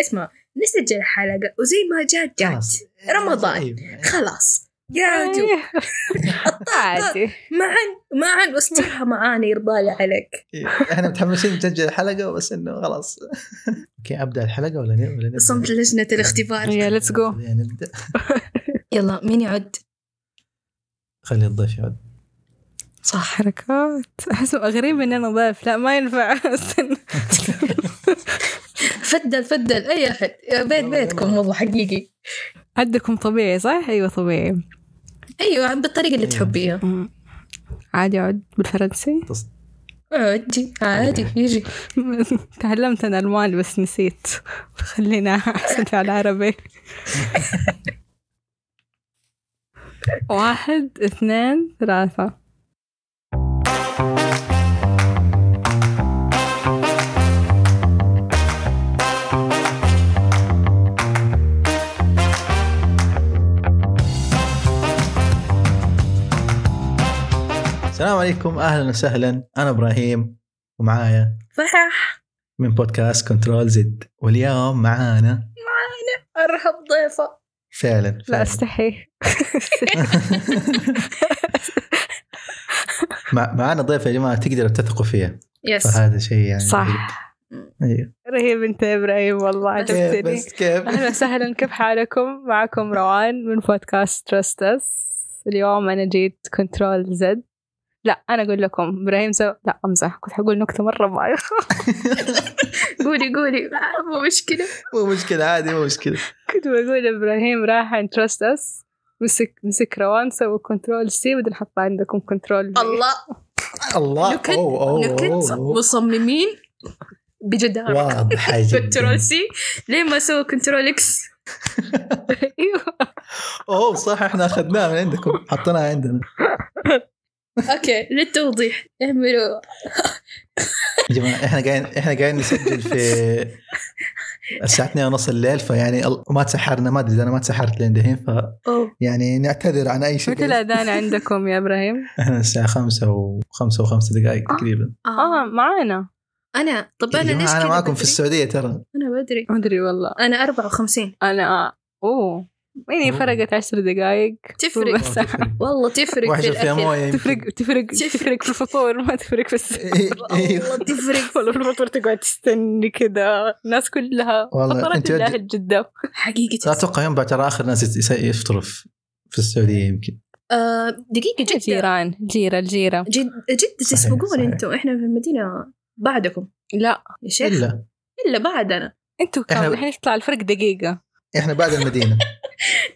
اسمع نسجل حلقة وزي ما جات جات خلاص. رمضان. أيوة. خلاص. يا جو. عادي. معا معا واسترها معانا يرضى لي عليك. إحنا متحمسين نسجل الحلقة بس إنه خلاص. okay أبدأ الحلقة ولا ن- ولا نبدأ؟ صمت لجنة الاختبار. يا go. خلينا نبدأ. يلا مين يعد؟ خلي الضيف يعد. صح. حركات. أحس غريب ان أنا ضيف. لا ما ينفع. استنى فدل فدل أي أحد. يا بيت بيتكم والله حقيقي. عندكم طبيعي صح؟ أيوه طبيعي. أيوه بالطريقة اللي أيوة. تحبيها. عادي اعد بالفرنسي؟ عادي عادي. يجي. تعلمت أنا ألماني بس نسيت. خلينا أحسن في العربي. واحد اثنين ثلاثة. السلام عليكم. أهلا وسهلا. أنا إبراهيم ومعايا فرح من بودكاست Control Z. واليوم معانا أرهب ضيفة. فعلا, لا فعلا. أستحي. مع معانا ضيف يا جماعة تقدروا تثقوا فيها. yes فهذا شيء يعني صح. أيوه. رهيب أنت يا إبراهيم والله عجبتني بس كيف؟ أهلا وسهلا. كيف حالكم؟ معكم روان من بودكاست Trust Us اليوم أنا جيت Control Z. لا أنا أقول لكم إبراهيم so لا أمزح. كنت حقول نكتة مرة بايخه قولي قولي. مو مشكلة. مو مشكلة عادي مو مشكلة. كنت بقول إبراهيم راح عند Trust Us مسك مسك روان سوى control C بدل حطها عندكم control الله. الله. نكت. مصممين بجدارة. واضحه جدا. control C ليه ما سووا control X أيوه أوه صح إحنا أخذناها من عندكم. حطيناها عندنا. أوكي للتوضيح. اعملوا يا جماعة إحنا قاعدين إحنا قاعدين نسجل في الساعة 2 ونص الليل فيعني ما تسحرنا ما أدري إذا أنا ما تسحرت لين دحين ف يعني نعتذر عن أي شيء. متى الأذان عندكم يا إبراهيم؟ إحنا الساعة 5 و 5 و5 دقائق تقريبا. آه. معانا. أنا طب أنا ليش أنا معكم في بدري؟ السعودية ترى. أنا بدري. ما أدري والله. أنا 54 أنا آه. أوه. يعني. فرقت عشر دقائق تفرق. بس. والله تفرق في فيها موية تفرق. تفرق تفرق. تفرق في الفطور ما تفرق في أيوه. والله تفرق. والله في الفطور تقعد تستني كذا. الناس كلها. فطرت الله الجدة. حقيقة لا أتوقع يوم بعد ترى آخر ناس يس- يفطروا في السعودية يمكن. آه دقيقة جدة. جيران. جيرة الجيرة. جد جد تسبقون. أنتم إحنا في المدينة بعدكم. لا. يا شيخ. إلا. إلا بعدنا أنتوا كم؟ إحنا- الحين يطلع الفرق دقيقة. إحنا بعد المدينة.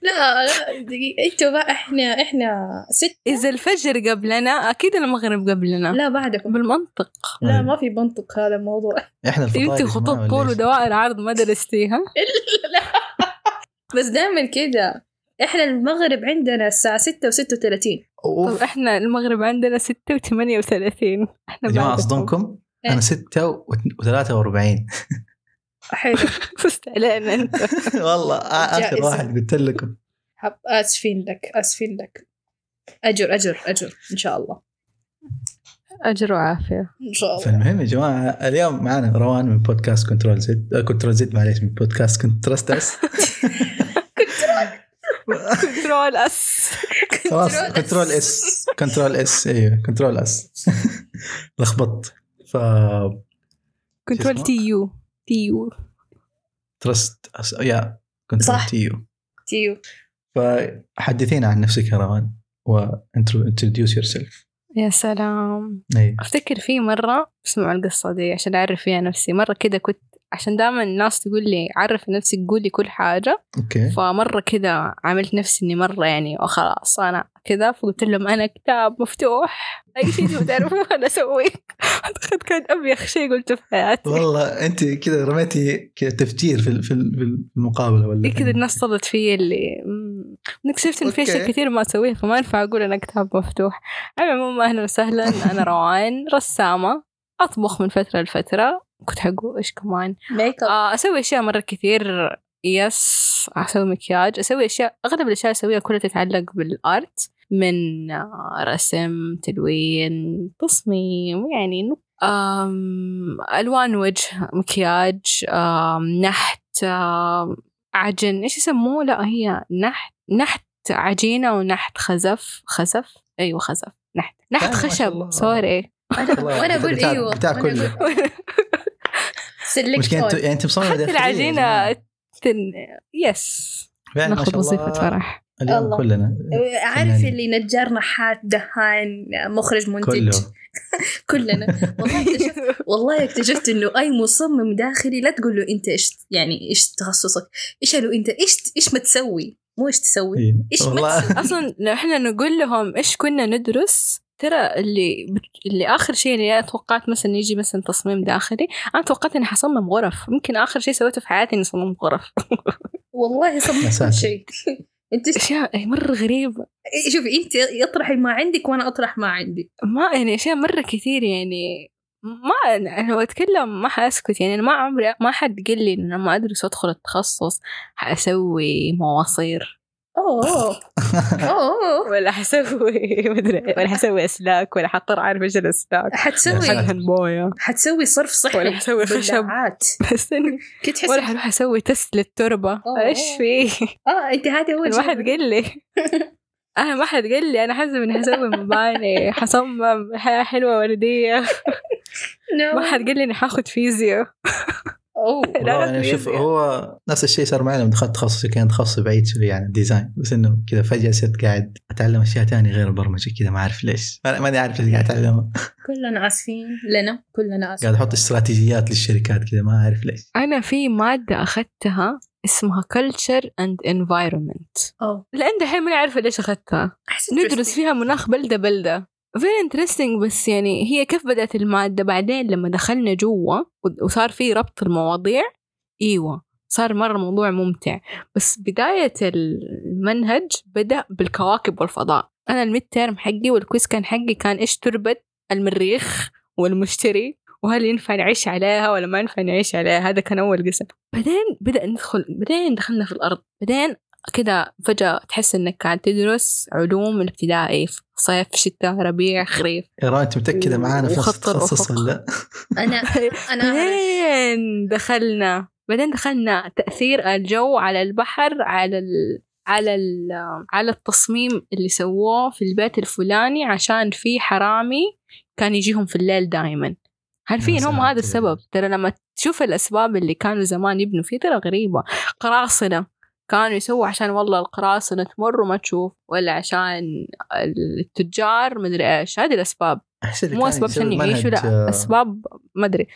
لا لا دقيقة. أنتوا بقى إحنا إحنا ست. إذا الفجر قبلنا أكيد المغرب قبلنا. لا بعدكم. بالمنطق. لا ما في منطق هذا الموضوع. إحنا الفطاير انت يا جماعة خطوط طول؟ ودوائر عرض ما درستيها؟ لا. بس دائما كذا إحنا المغرب عندنا الساعة 6 و36 طب أوف. إحنا المغرب عندنا ستة وثمانية وثلاثين. إحنا يا بعدكم. أصدمكم. أنا 6 و43 حلو. فزت علينا أنت. والله آخر. واحد قلت لكم. حب آسفين لك آسفين لك. أجر أجر أجر إن شاء الله. أجر وعافية. إن شاء الله. فالمهم يا جماعة اليوم معنا روان من بودكاست Control Z Control Z معليش من بودكاست Contrust Us control S خلاص control S control S أيوه control S لخبطت. ف control؟ T U T U Trust. Us... يا control صح. T U. T U. فحدثينا عن نفسك يا روان و introduce yourself يا سلام. أيوه أفتكر في مرة اسمعوا القصة دي عشان أعرف فيها نفسي. مرة كده كنت عشان دائما الناس تقول لي عرف نفسك قولي كل حاجة. okay. فمرة كده عملت نفسي إني مرة يعني خلاص أنا كذا. فقلت لهم أنا كتاب مفتوح أي شيء تبغوا تعرفوه أنا أسويه. أعتقد كان ابيخ شيء قلته في حياتي. والله أنت كذا رميتي كذا تفجير في في المقابلة ولا إيه كذا الناس طلت في اللي. أنا اكتشفت إن في أشياء okay. كثير ما اسويها فما ينفع أقول أنا كتاب مفتوح. على العموم أهلا وسهلا أنا روان رسامة أطبخ من فترة لفترة كنت حقول إيش كمان. ميك اب آه، أسوي أشياء مرة كثير yes أسوي مكياج أسوي أشياء أغلب الأشياء أسويها كلها تتعلق بال art من آه، رسم تلوين تصميم يعني آم، ألوان وجه مكياج آم، نحت آه، عجن إيش يسموه؟ لا هي نحت نحت عجينة ونحت خزف خزف؟ أيوه خزف نحت نحت شاء خشب. سوري وأنا أقول إيوه بتاع وأنا كله. مشكلة انت سلكت يعني أنت مصممة حتى يا تن... يس ناخذ الله فرح. اليوم الله. كلنا. عارف فنانين. اللي نجار نحات دهان مخرج منتج؟ كله. كلنا. والله اكتشفت والله اكتشفت إنه أي مصمم داخلي لا تقول له أنت إيش يعني إيش تخصصك؟ إيش له أنت؟ إيش إيش ما تسوي؟ مو إيش تسوي؟ إيه. إيش ما تسوي؟ أصلا لو إحنا نقول لهم إيش كنا ندرس ترى اللي اللي آخر شيء اللي أنا توقعت مثلا يجي مثلا تصميم داخلي أنا توقعت إني حصمم غرف. ممكن آخر شيء سويته في حياتي إني صممت غرف. والله صممت. كل شيء. أنت أشياء أي مرة غريبة. شوفي أنت اطرحي ما عندك وأنا أطرح ما عندي. ما يعني أشياء مرة كثير يعني ما أنا لو أتكلم ما حأسكت يعني أنا ما عمري ما حد قال لي إن لما ادرس وادخل التخصص حأسوي مواصير. أوه اوه ولا حسوي مدري ولا حسوي أسلاك ولا حضطر اعرف إيش الأسلاك حتسوي. مويه حتسوي صرف صحي ولا حسوي خشب. كنت تحسي ولا حروح أسوي تست للتربة. إيش في آه أنت هذا هو ما حد الشيء. قال لي أنا ما حد قال لي أنا حاسه إني حسوي مباني حصمم حياة حلوة ورديه. ما حد قال لي إني حاخذ physio أوه. يعني شوف فيزياء. هو نفس الشيء صار معي لما دخلت تخصصي كان تخصصي بعيد شوي عن ال design. بس إنه كذا فجأة صرت قاعد أتعلم أشياء ثانية غير البرمجة كذا ما أعرف ليش. ما- ماني عارف ليش قاعد اتعلمها كلنا آسفين لنا كلنا آسفين. قاعد أحط استراتيجيات للشركات كذا ما أعرف ليش. أنا في مادة أخذتها اسمها culture and environment. أوه. لأن دحين ماني عارفه ليش أخذتها. أحس ندرس. فيها مناخ بلدة بلدة. Very interesting بس يعني هي كيف بدأت المادة؟ بعدين لما دخلنا جوا وصار في ربط المواضيع إيوه صار مرة موضوع ممتع. بس بداية المنهج بدأ بالكواكب والفضاء. أنا ال midterm حقي وال quiz كان حقي كان إيش تربة المريخ والمشتري؟ وهل ينفع نعيش عليها ولا ما ينفع نعيش عليها؟ هذا كان أول قسم. بعدين بدأ ندخل بعدين دخلنا في الأرض. بعدين كده فجأة تحس إنك قاعد تدرس علوم الابتدائي صيف شتاء ربيع خريف يا ران أنت متأكدة معانا في نفس التخصص. ولا أنا أنا أعرف. بعدين دخلنا بعدين دخلنا تأثير الجو على البحر على ال... على ال... على التصميم اللي سووه في البيت الفلاني عشان في حرامي كان يجيهم في الليل دائما عارفين هم هذا. السبب ترى لما تشوف الأسباب اللي كانوا زمان يبنوا فيه ترى غريبة قراصنة كانوا يسووا عشان والله القراصنة تمر وما تشوف ولا عشان التجار مدري إيش. هذه الأسباب. أحس مو أسباب عشان يعيشوا لا آه، أسباب ما أدري.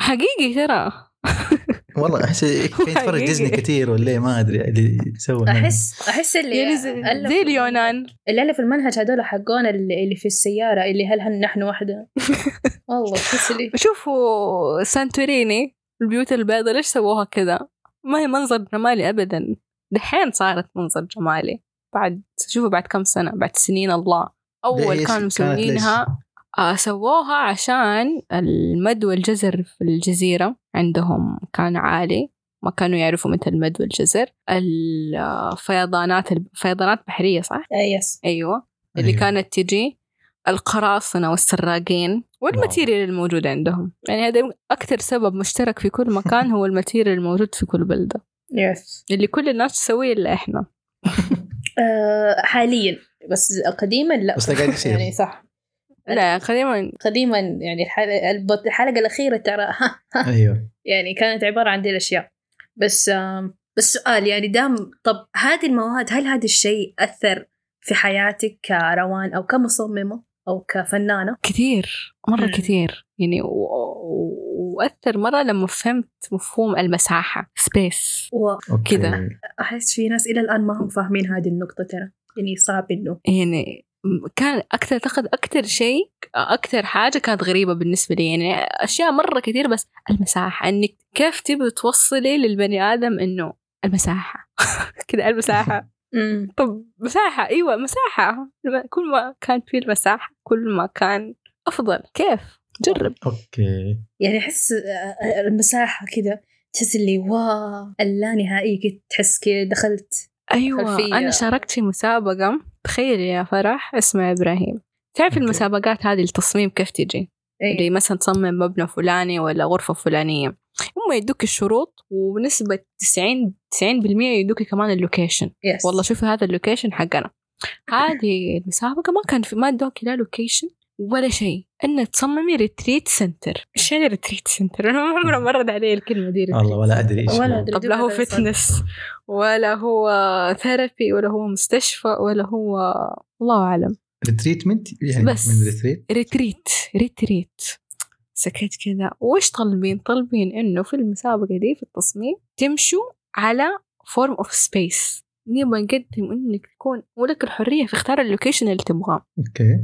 حقيقي ترى. والله أحس يتفرج. ديزني كثير ولا إيه، ما أدري اللي المنهج. احس أحس اللي يعني زي, اليونان اللي ألف المنهج هذول حقون اللي اللي في السيارة اللي هل هل نحن وحدة؟ والله تحس اللي شوفوا سانتوريني البيوت البيضاء ليش سووها كذا؟ ما هي منظر جمالي أبدا. دحين صارت منظر جمالي. بعد شوفوا بعد كم سنة بعد سنين الله. أول؟ كانوا مسوينها آه سووها عشان المد والجزر في الجزيرة عندهم كان عالي. ما كانوا يعرفوا متى المد والجزر. الفيضانات الفيضانات بحرية صح؟ آه، yes أيوة. اللي أيوة. كانت تجي القراصنة والسراقين وال material الموجود عندهم. يعني هذا أكثر سبب مشترك في كل مكان هو ال material الموجود في كل بلدة. yes اللي كل الناس تسويه إلا إحنا. آه حاليا. بس قديما لا. بس ده قاعد يصير. يعني صح. لا قديما. قديما يعني الحلقة, الحلقة الأخيرة ترى. أيوه. يعني كانت عبارة عن دي الأشياء. بس آم، بس سؤال يعني دام طب هذه المواد هل هذا الشيء أثر في حياتك كروان أو كمصممة أو كفنانة؟ كثير. مرة مم. كثير. يعني و... وأثر مرة لما فهمت مفهوم المساحة. space okay. كذا. وأحس في ناس إلى الآن ما هم فاهمين هذه النقطة ترى. يعني صعب إنه. يعني كان أكثر أعتقد أكثر شيء أكثر حاجة كانت غريبة بالنسبة لي. يعني أشياء مرة كثير بس المساحة. إنك كيف تبي توصلي للبني آدم إنه المساحة؟ كذا المساحة. مم. طب مساحة. أيوة مساحة. كل ما كانت في المساحة كل ما كان أفضل. كيف؟ جرب. okay. يعني أحس آه، المساحة كذا تحس اللي wow اللانهائي كده تحس كده دخلت أيوة خلفية. أنا شاركت في مسابقة. تخيل يا فرح اسمها إبراهيم. تعرف. المسابقات هذه التصميم كيف تجي؟ إيه. اللي مثلا تصمم مبنى فلاني ولا غرفة فلانية. هم يدوك الشروط وبنسبة 90 90% يدوك كمان ال location. yes والله شوفي هذا ال location حقنا. هذه المسابقة ما كان في ما ادوك لا location ولا شيء. انك تصممي retreat center إيش يعني retreat center أنا ما عمري مرت علي الكلمة دي. والله ولا أدري إيش ولا هو. أدري. طب لا هو. fitness ولا هو therapy ولا هو مستشفى ولا هو الله أعلم. retreatment يعني بس. من retreat retreat retreat سكت كذا. وش طالبين؟ طالبين إنه في المسابقة دي في التصميم تمشوا على form of space نبغى نقدم إنك تكون ولك الحرية في اختيار ال location اللي تبغاه. okay.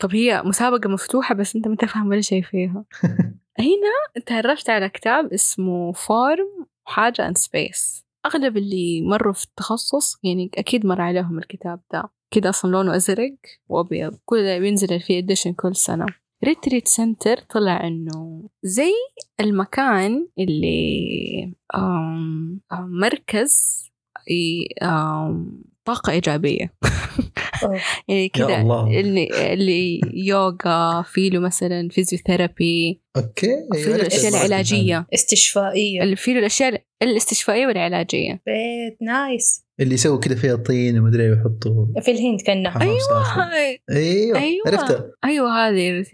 طب هي مسابقة مفتوحة بس أنت ما تفهم ولا شيء فيها. هنا تعرفت على كتاب اسمه form حاجة and space أغلب اللي مروا في التخصص يعني أكيد مر عليهم الكتاب ده. كده أصلا لونه أزرق وأبيض. كل ده بينزل فيه edition كل سنة. retreat center طلع إنه زي المكان اللي آم مركز طاقة إيجابية. يعني كذا. اللي اللي يوغا في له مثلا physiotherapy okay في له الأشياء العلاجية. استشفائية. اللي في له الاشياء الاستشفائية والعلاجية. بيت nice. اللي يسووا كذا فيها طين ومدري يحطوا في الهند كنا. حمام ساخن. هاي- أيوه أيوة. عرفته. أيوه هذه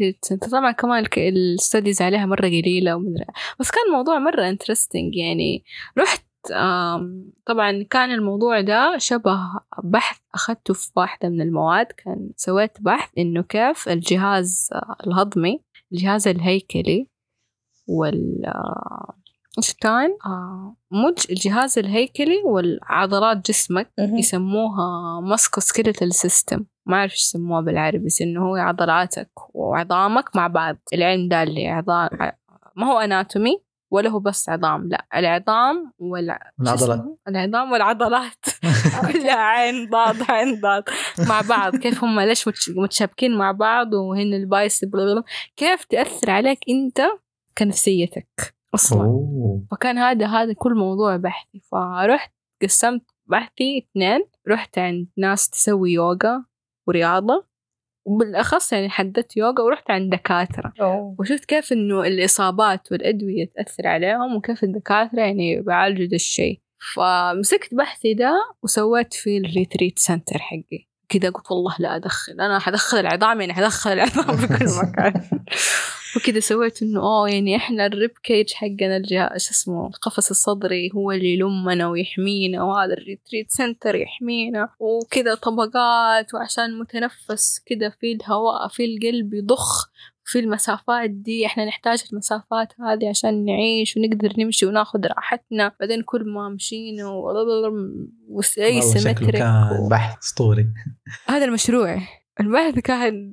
طبعا كمان ال studies عليها مرة قليلة ومدري بس كان الموضوع مرة interesting يعني. رحت طبعا كان الموضوع ده شبه بحث أخذته في واحدة من المواد كان سويت بحث إنه كيف الجهاز الهضمي الجهاز الهيكلي وال آه، إيش كان؟ آه، مج الجهاز الهيكلي والعضلات جسمك. يسموها musculoskeletal system ما أعرف إيش يسموها بالعربي بس إنه هو عضلاتك وعظامك مع بعض العلم ده اللي عظام ما هو anatomy ولا هو بس عظام لا العظام. شو العضلات. العظام والعضلات. كلها عين ضاد عين ضاد مع بعض. كيف هم ليش متش- متشابكين مع بعض وهن ال bias كيف تأثر عليك أنت كنفسيتك أصلا؟ أوه. فكان هذا هذا كل موضوع بحثي. فرحت قسمت بحثي اثنين. رحت عند ناس تسوي يوغا ورياضة. وبالأخص يعني حددت يوغا ورحت عند دكاترة. أوه. وشفت كيف إنه الإصابات والأدوية تأثر عليهم وكيف الدكاترة يعني بيعالجوا ده الشيء. فمسكت بحثي ده وسويت فيه ال retreat center حقي. كذا قلت والله لا أدخل أنا حدخل العظام يعني حدخل العظام في كل مكان. وكذا سويت إنه آه يعني إحنا ال rib cage حقنا الجهاز شو اسمه القفص الصدري هو اللي يلمنا ويحمينا وهذا ال retreat center يحمينا وكذا طبقات وعشان متنفس كذا في الهواء في القلب يضخ في المسافات دي إحنا نحتاج المسافات هذه عشان نعيش ونقدر نمشي وناخذ راحتنا. بعدين كل ما مشينا وأي symmetric كان بحث أسطوري. هذا المشروع. البحث كان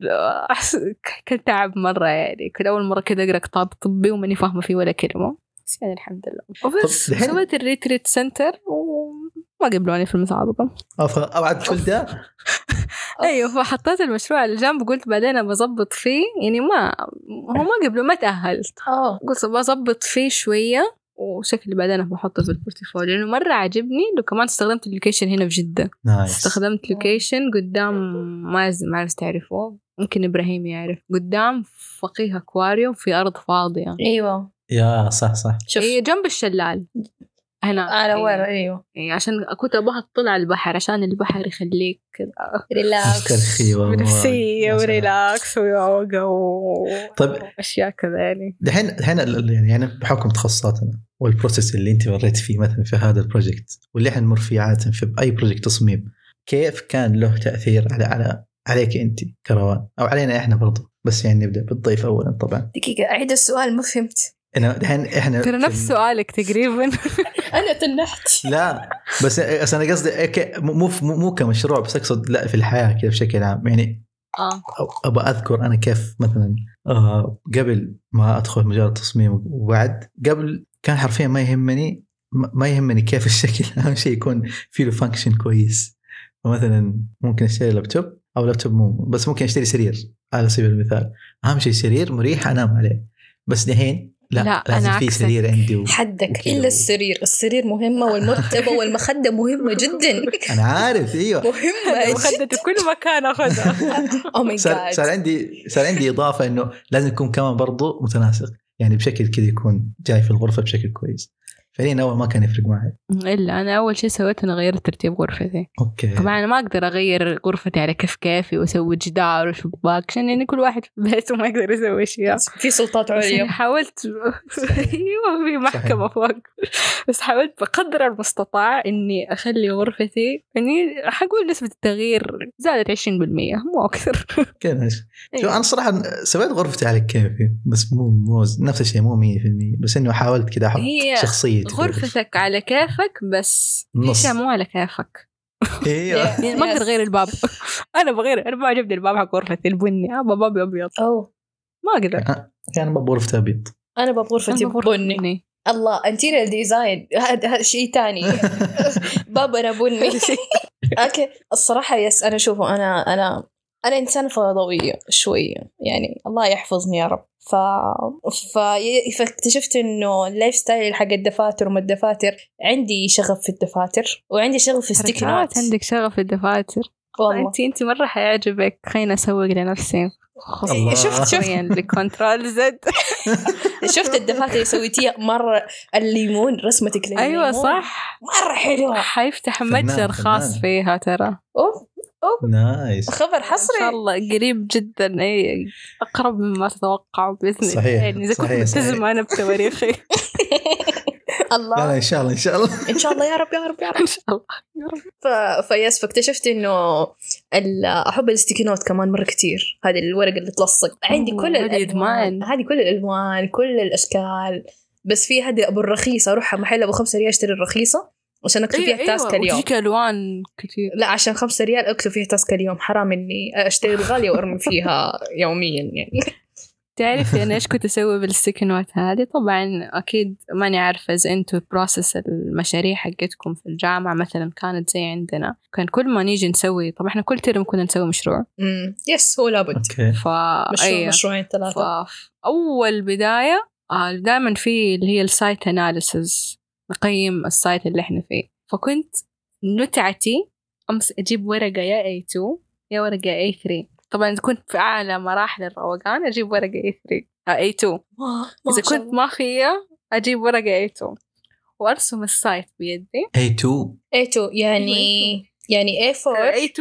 كان تعب مرة يعني. كنت أول مرة كذا أقرأ كتاب طبي وماني فاهمة فيه ولا كلمة. بس يعني الحمد لله. وبس. سويت ال retreat center وما قبلوني في المسابقة. أو ف- أبعد كل ده؟ أيوة فحطيت المشروع على جنب قلت بعدين أنا بظبط فيه. يعني ما هو ما قبله ما تأهلت. آه قلت بظبط فيه شوية وشكلي بعدين بحطه في ال portfolio. لأنه مرة عجبني لو كمان استخدمت ال location هنا في جدة. nice. استخدمت location قدام ما ما أعرف تعرفوه. ممكن إبراهيم يعرف. قدام فقيه أكواريوم في أرض فاضية. أيوه. يا صح صح. شوف. هي جنب الشلال. هنا على إيه. وين أيوه. إيه، عشان كنت أبغى أطلع على البحر عشان البحر يخليك كذا ريلاكس مسترخي و- بنفسية يا سلام. و relax ويوغا و... طيب. أشياء كذا يعني. دحين دحين يعني يعني بحكم تخصصاتنا وال process اللي أنت مريت فيه مثلا في هذا ال project واللي إحنا نمر فيه عادة في أي project تصميم كيف كان له تأثير على على عليك أنت كروان؟ أو علينا إحنا برضو. بس يعني نبدأ بالضيف اولا طبعا. دقيقة أعيد السؤال ما فهمت. أنا دحين إحنا ترى نفس ال- سؤالك تقريبا. أنا تنحت. لا بس بس أنا قصدي إيه ك- مو مو مو كمشروع بس أقصد لا في الحياة كذا بشكل عام. يعني أو- أبغى أذكر أنا كيف مثلا آه قبل ما أدخل مجال التصميم وبعد قبل كان حرفيا ما يهمني ما ما يهمني كيف الشكل. أهم شيء يكون في له function كويس. فمثلا ممكن أشتري لابتوب أو لابتوب مو بس ممكن أشتري سرير. على سبيل المثال. أهم شيء سرير مريح أنام عليه. بس دحين لا, لا، لازم أنا في عكسك. سرير عندي و... حدك. إلا السرير. السرير مهمة والمرتبة والمخدة مهمة جدا. أنا عارف إيوه. مهمة. مخدة في كل مكان أخذها. أو ماي صار, صار جاد عندي صار عندي إضافة إنه لازم يكون كمان برضو متناسق. يعني بشكل كذا يكون جاي في الغرفة بشكل كويس. فعليا أول ما كان يفرق معي. إلا أنا أول شيء سويته أنا غيرت ترتيب غرفتي. أوكي. طبعا أنا ما أقدر أغير غرفتي على كيف كيفي وأسوي جدار وشباك عشان يعني كل واحد في بيته ما يقدر يسوي اشياء في سلطات بس يعني عليا حاولت أيوه في محكمة فوق. بس حاولت بقدر المستطاع إني أخلي غرفتي يعني حقول نسبة التغيير زادت 20% مو أكثر. كذا. شو إيه. أنا صراحة سويت غرفتي على كيفي بس مو مو نفس الشيء مو 100% بس إنه حاولت كذا أحط هي غرفتك على كيفك بس. في نص. اشياء مو على كيفك أيوه يعني ما أقدر اغير الباب. أنا بغير أنا ما عجبني الباب حق غرفتي البني. أبغى بابي أبيض اوه ما أقدر. كان باب غرفتي أبيض. أنا باب غرفتي بني. الله interior design هذا شيء ثاني بابنا بني. Okay. الصراحة yes أنا شوفوا أنا أنا أنا إنسانة فوضويه شوية يعني الله يحفظني يا رب. ف... ف... فاكتشفت إنه ال lifestyle حق الدفاتر وما الدفاتر عندي شغف في الدفاتر وعندي شغف في note عندك شغف في الدفاتر؟ والله. انت انت مرة حيعجبك. خليني أسوق لنفسي. الله. شفت شفت. حرفيا ل Control Z. شفت الدفاتر اللي سويتيها مرة الليمون رسمتك للليمون أيوه صح. مرة حلوة. حيفتح متجر خاص. فيها ترى. أوف. Nice. خبر إن شاء حصري. الله قريب جدا إي أقرب مما تتوقع بإذن الله. صحيح، يعني إذا كنت. ملتزمه أنا بتواريخي. لا لا الله إن شاء الله إن شاء الله. إن شاء الله يا رب يا رب يا رب. إن شاء الله. ف... ف yes فاكتشفت إنه ال... أحب ال sticky note كمان مرة كثير هذه الورقه اللي تلصق. عندي أوه، كل هذه الألوان. هذه كل الألوان كل الأشكال. بس في هذه أبو الرخيصة أروح محل أبو خمسة ريال أشتري الرخيصة. عشان أكتب فيها task اليوم. وتجيك ألوان كثير لا عشان خمسة ريال أكتب فيها task اليوم. حرام إني أشتري الغالية وأرمي فيها يوميا يعني. تعرفي أنا إيش كنت أسوي بال sticky note هذه؟ طبعا أكيد ماني عارفة إذا أنتوا process المشاريع حقتكم في الجامعة مثلا كانت زي عندنا. كان كل ما نيجي نسوي طبعا إحنا كل ترم كنا نسوي مشروع. امم yes هو لابد. Okay. ف مشروع أيه. مشروعين ثلاثة. فأول بداية دائما في اللي هي ال site analysis نقيم ال site اللي إحنا فيه. فكنت متعتي أمس أجيب ورقة يا A2 يا ورقة A3 طبعا إذا كنت في أعلى مراحل الروقان أجيب ورقة A3 آه A2 ما ما إذا كنت. ما فيها أجيب ورقة A2 وأرسم ال site بيدي. A2 A2 يعني يعني A4 A2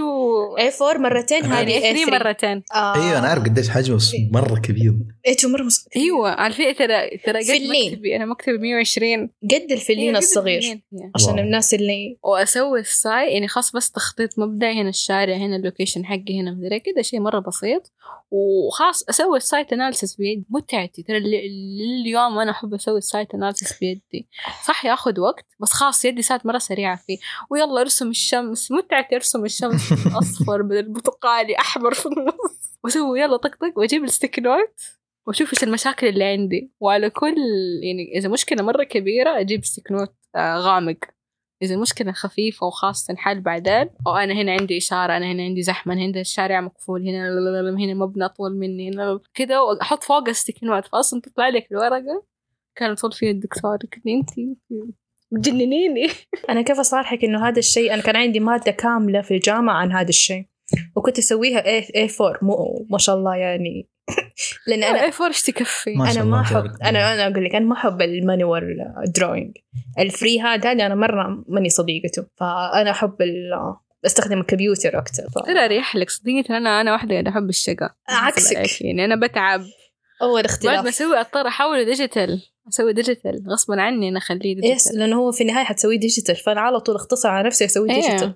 A4 مرتين هذه A3 A3 مرتين. آه. أيوه أنا أعرف قديش حجمه بس مرة كبير. A2 مرة مس... أيوه عارفين ترى ترى قد فلين. مكتبي. أنا مكتبي 120 قد الفلين هي الصغير الفلين. عشان wow. الناس اللي وأسوي ال site يعني خلاص بس تخطيط مبدئي هنا الشارع هنا ال location حقي هنا مدري كذا شيء مرة بسيط. وخلاص أسوي ال site analysis بيدي. متعتي. ترى لليوم أنا أحب أسوي ال site analysis بيدي. صح ياخذ وقت بس خلاص يدي صارت مرة سريعة فيه. ويلا أرسم الشمس. متعتي ارسم الشمس اصفر بدل البرتقالي أحمر في النص. وأسوي يلا طق طق وأجيب ال sticky note وأشوف إيش المشاكل اللي عندي. وعلى كل يعني إذا مشكلة مرة كبيرة أجيب sticky note آه، غامق. إذا المشكلة خفيفة وخلاص تنحل بعدين أو أنا هنا عندي إشارة أنا هنا عندي زحمة هنا الشارع مقفول هنا هنا مبنى أطول مني هنا كذا وأحط فوق sticky note فأصلا تطلع لك الورقة. كان يطول فيها الدكتور. لي أنت تجننيني أنا كيف أصارحك إنه هذا الشيء أنا كان عندي مادة كاملة في الجامعة عن هذا الشيء. وكنت أسويها A A4 مو ما شاء الله يعني. لأن أنا أنا فور إيش تكفي؟ ما شاء أنا ما احب. أنا أنا أقول لك أنا ما أحب المانوال دروينج الفري هذا أنا مرة ماني صديقته. فأنا أحب ال- أستخدم الكمبيوتر أكثر ف... ترى أريح لك. صدقني ترى أنا أنا واحدة اللي أحب الشقة. عكسك. يعني أنا بتعب. أول بعد ما اختلاف. أسوي أضطر أحوله ديجيتال أسوي ديجيتال غصبا عني أنا أخليه يس ديجيتال لأنه هو في النهاية حتسويه ديجيتال فأنا على طول اختصر على نفسي أسوي إيه. ديجيتال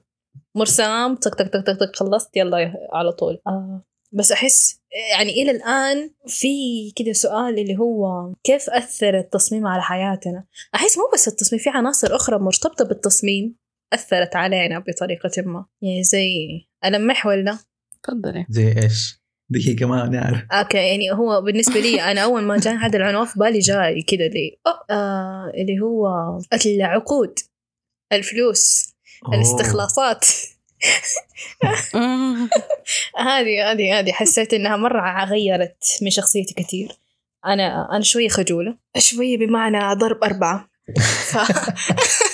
مرسام طق طق طق طق طق خلصت يلا على طول. آه. بس أحس يعني إلى الآن في كده سؤال اللي هو كيف أثر التصميم على حياتنا؟ أحس مو بس التصميم في عناصر أخرى مرتبطة بالتصميم أثرت علينا بطريقة ما. يعني زي المح ولا تفضلي. زي إيش؟ دقيقة ما نعرف أوكي يعني هو بالنسبة لي أنا أول ما جاني هذا العنوان في بالي جاي كده اللي أوه. آه اللي هو العقود الفلوس أوه. الاستخلاصات هذه هذه هذه حسيت إنها مرة غيرت من شخصيتي كثير أنا أنا شوية خجولة شوية بمعنى ضرب أربعة ف...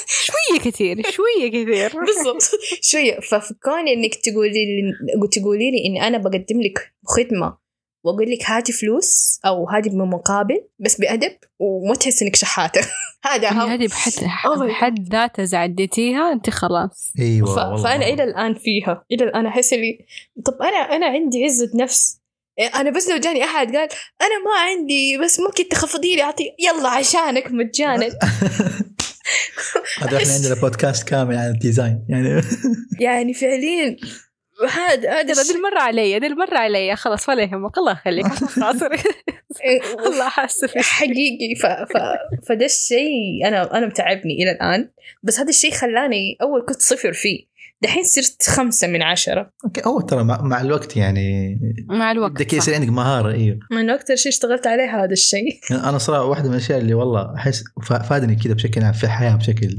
شوية كثير شوية كثير. بالضبط. شوية. فكوني إنك تقولي لي تقولي لي اني أنا بقدم لك خدمة وأقول لك هاتي فلوس أو هاتي بمقابل بس بأدب وما تحس إنك شحاتة. هذا هم هذه بحد Oh بحد ذاتها عديتيها أنت خلاص. إيوه ف... والله. فأنا إلى الآن فيها. إلى الآن أحس لي طب أنا أنا عندي عزة نفس. أنا بس لو جاني أحد قال أنا ما عندي بس ممكن تخفضي لي أعطي يلا عشانك مجانا. هذا إحنا عندنا بودكاست كامل عن الديزاين يعني. يعني فعليا هذا هذا المرة علي هذه المرة علي. خلاص ولا يهمك. الله يخليك. خلاص الله حاسة فيك. حقيقي. ف... ف... فده الشيء أنا أنا متعبني إلى الآن. بس هذا الشيء خلاني أول كنت صفر فيه. دحين صرت خمسة من عشرة. Okay. هو ترى مع, مع الوقت يعني مع الوقت بدك. يصير عندك مهارة إيوه. من أكثر شيء اشتغلت عليه هذا الشيء أنا صراحة واحدة من الأشياء اللي والله أحس فا- فادني كذا بشكل عام في الحياة بشكل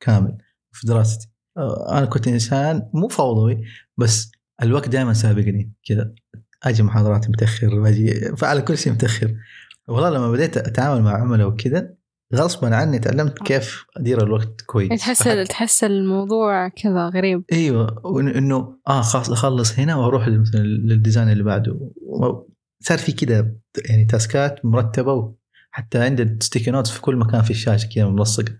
كامل في دراستي. آه، أنا كنت إنسان مو فوضوي بس الوقت دائما سابقني كذا. أجي محاضرات متأخر واجي فعلى كل شيء متأخر. والله لما بديت أتعامل مع عملاء وكذا غصبا عني تعلمت كيف أدير الوقت كويس. تحس تحس الموضوع كذا غريب. أيوه إنه آه خلاص أخلص هنا وأروح مثلا لل design اللي بعده. صار في كذا يعني تاسكات مرتبة حتى عندي sticky notes في كل مكان في الشاشة كذا ملصقه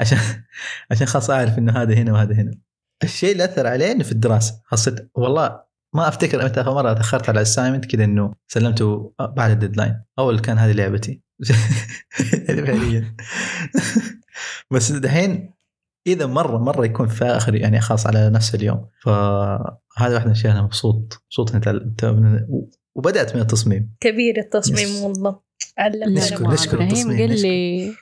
عشان عشان خلاص أعرف إنه هذا هنا وهذا هنا. الشيء اللي أثر علي إنه في الدراسة حصلت والله ما أفتكر متى آخر مرة تأخرت على ال assignment كذا إنه سلمته بعد ال deadline أول كان هذه لعبتي. فعليا. بس دحين إذا مرة مرة يكون في آخر يعني خلاص على نفس اليوم. فهذا واحدة من الأشياء أنا مبسوط مبسوط وبدأت من التصميم. كبير التصميم. والله. علمنا نشكر- نشكر. إبراهيم التصميم، قال لي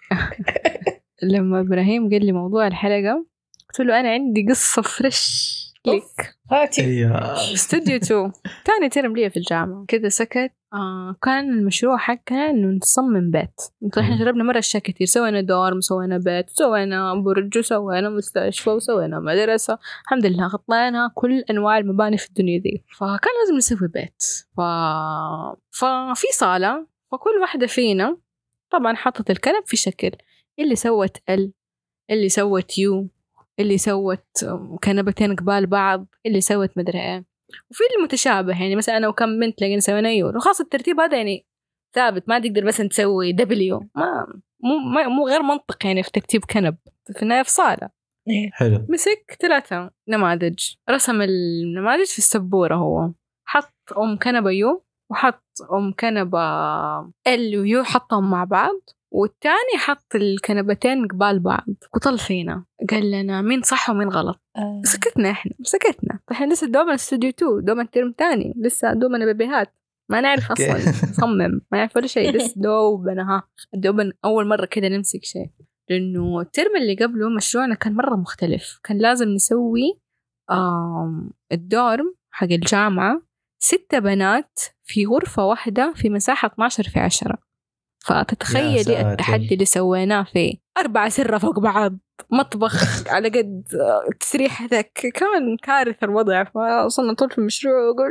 لما إبراهيم قال لي موضوع الحلقة قلت له أنا عندي قصة fresh لك هاتي. أيوه استوديو 2 ثاني ترم لي في الجامعة. كذا سكت. آه كان المشروع حقنا انه نصمم بيت. طيب إحنا. جربنا مرة أشياء كثير. سوينا dorm سوينا بيت سوينا برج وسوينا مستشفى وسوينا مدرسة. الحمد لله غطينا كل أنواع المباني في الدنيا دي فكان لازم نسوي بيت. ف... ففي صالة فكل واحدة فينا طبعا حطت الكنب في شكل. اللي سوت L اللي سوت U. اللي سوت كنبتين قبال بعض اللي سوت مدري إيه. وفي المتشابه يعني مثلا أنا وكم بنت لقينا سوينا U. خلاص الترتيب هذا يعني ثابت ما تقدر مثلا تسوي W ما مو ما مو غير منطق يعني في ترتيب كنب. في النهاية في صالة. إيه. حلو. مسك ثلاثة نماذج. رسم النماذج في السبورة هو. حط أم كنبة U وحط أم كنبة L و U حطهم مع بعض. والتاني حط الكنبتين قبال بعض وطل فينا. قال لنا مين صح ومين غلط. آه. سكتنا إحنا سكتنا. إحنا لسه دوبنا استوديو 2 دوبنا ترم تاني. لسه دوبنا بيبيهات ما نعرف. أصلا نصمم ما نعرف ولا شيء. لسه دوبنا ها. دوبنا أول مرة كده نمسك شيء. لأنه الترم اللي قبله مشروعنا كان مرة مختلف. كان لازم نسوي آم الدورم حق الجامعة. ستة بنات في غرفة واحدة في مساحة 12 في 10 فتتخيلي. التحدي اللي سويناه فيه أربعة سرة فوق بعض. مطبخ على قد تسريحتك كان كارثة الوضع فوصلنا طول في المشروع وأقول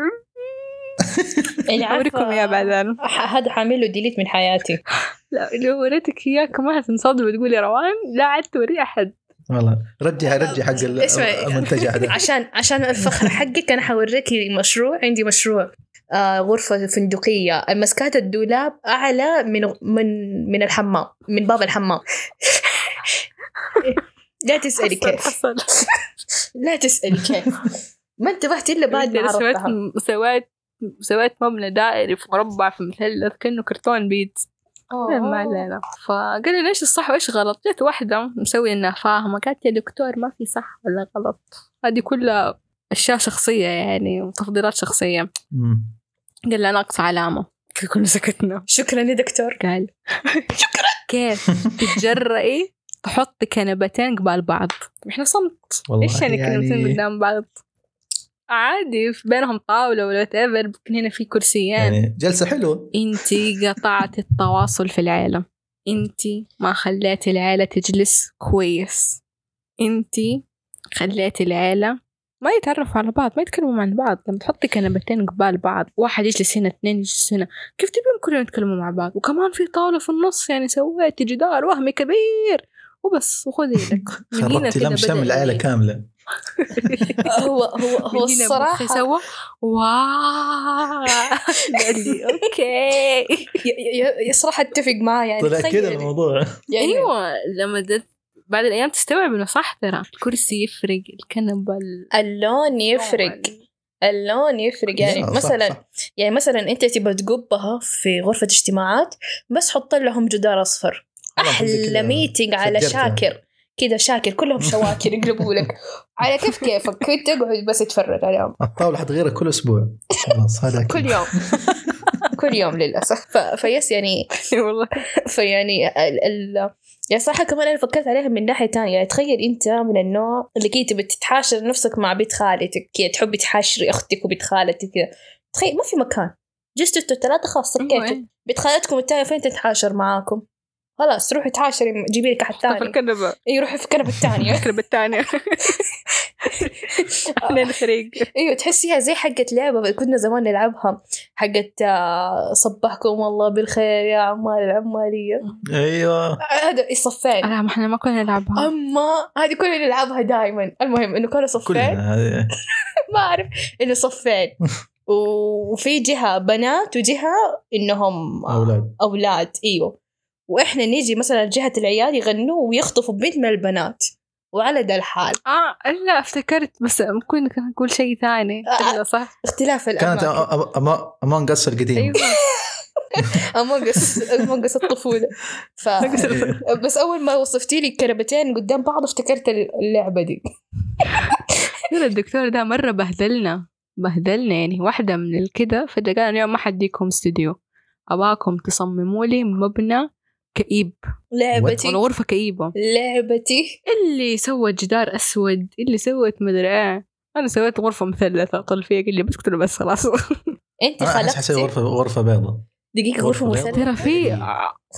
يعني عارفة- أوريكم إياه بعدين. هذا حامل له ديليت من حياتي. لا لو وريتك إياه كمان هتنصدم وتقول يا روان لا عاد توريه أحد. والله. رجع رجع حق. المنتجع ده عشان عشان الفخر حقك أنا حوريكي مشروع عندي مشروع. آه غرفة فندقية. مسكات الدولاب أعلى من من من الحمام من باب الحمام. لا تسألي كيف. حصل. لا تسألي كيف. ما انتبهت إلا بعد ما عرفتها. سويت سويت مبنى دائري في مربع في مثلث كأنه كرتون بيت. ما علينا. فقال لي ليش الصح وإيش غلط؟ جت واحدة مسوية إنها فاهمة. قالت يا دكتور ما في صح ولا غلط. هذه كلها أشياء شخصية يعني وتفضيلات شخصية. مم. قال لي ناقص علامة. كلنا سكتنا. شكرا يا دكتور. قال. شكرا. كيف؟ تتجرئي تحطي كنبتين قبال بعض. إحنا صمت. والله إيش يعني كنبتين يعني- قدام بعض؟ عادي في بينهم طاولة ولا ايفر ممكن هنا في كرسيين. يعني جلسة حلوة. إنتي قطعت التواصل في العيلة. إنتي ما خليتي العيلة تجلس كويس. إنتي خليتي العيلة ما يتعرفوا على بعض ما يتكلموا مع بعض. لما تحطي كنبتين قبال بعض واحد يجلس هنا اثنين يجلس هنا كيف تبيهم كلهم يتكلموا مع بعض؟ وكمان في طاولة في النص يعني سويتي جدار وهمي كبير. وبس وخذي لك. خربتي لم شمل العائله يعني. كاملة. هو هو هو الصراحه سوى واو! قال لي okay. ي- ي- ي- صراحة أتفق معاه يعني طلع كذا الموضوع. يعني أيوه لما دت بعد الأيام تستوعب إنه صح ترى. الكرسي يفرق الكنبه ال- اللون يفرق. اللون يفرق. يعني صح، مثلا صح. يعني مثلا أنت تبغى تحطها في غرفة اجتماعات بس حط لهم جدار أصفر. أحلى meeting على. شاكر. كذا شاكر كلهم شواكر يقلبوا لك. على كيف كيفك؟ كنت تقعد بس تتفرج عليهم الطاولة حتغيرها كل أسبوع. خلاص هذا. كل يوم. كل يوم للأسف. ف... ف yes يعني والله. فيعني ال... ال... يعني صراحة كمان أنا فكرت عليها من ناحية تانية. يعني تخيل أنت من النوع اللي كي تبي تتحاشر نفسك مع بنت خالتك كي تحبي تحاشري أختك وبنت خالتك. كذا تخيل ما في مكان. just أنتوا الثلاثة خلاص سكيتوا. بنت خالتكم الثانية فين تتحاشر معاكم؟ خلاص روحي تحاشري جيبي لك أحد في ثاني الكنبة. إي روحي في الكنبة الثانية الكنبة الثانية إحنا فريق أيوه تحسيها زي حقة لعبة. كنا زمان نلعبها حقة آه، صبحكم الله بالخير يا عمال العمالية. أيوه. هذا صفين لا ما إحنا ما كنا نلعبها. أما هذه كنا نلعبها دائما المهم إنه كانوا صفين. ما أعرف إنه صفين. وفي جهة بنات وجهة إنهم أولاد. أولاد أيوه. وإحنا نيجي مثلا جهة العيال يغنوا ويخطفوا بنت من البنات. وعلى ذا الحال. آه لا افتكرت بس ممكن كان نقول شيء ثاني. آه. لا صح؟ اختلاف كانت الاماكن Among Us القديم. أيوه. Among Us Among Us الطفولة. ف بس أول ما وصفتي لي كربتين قدام بعض افتكرت اللعبة دي. ترى الدكتور ده مرة بهدلنا بهدلنا يعني واحدة من الكده فجأة قال اليوم ما حديكم استوديو أباكم تصمموا لي مبنى كئيب. لعبتي. ولا غرفة كئيبة. لعبتي. اللي سوى جدار أسود اللي سوت مدري إيه. أنا سويت غرفة مثلثة طل فيها قال لي بس له بس خلاص. أنت أنا أحس حسوي خلقتي غرفه غرفة بيضاء دقيقة غرفة غرفة مثلثة؟ ترى في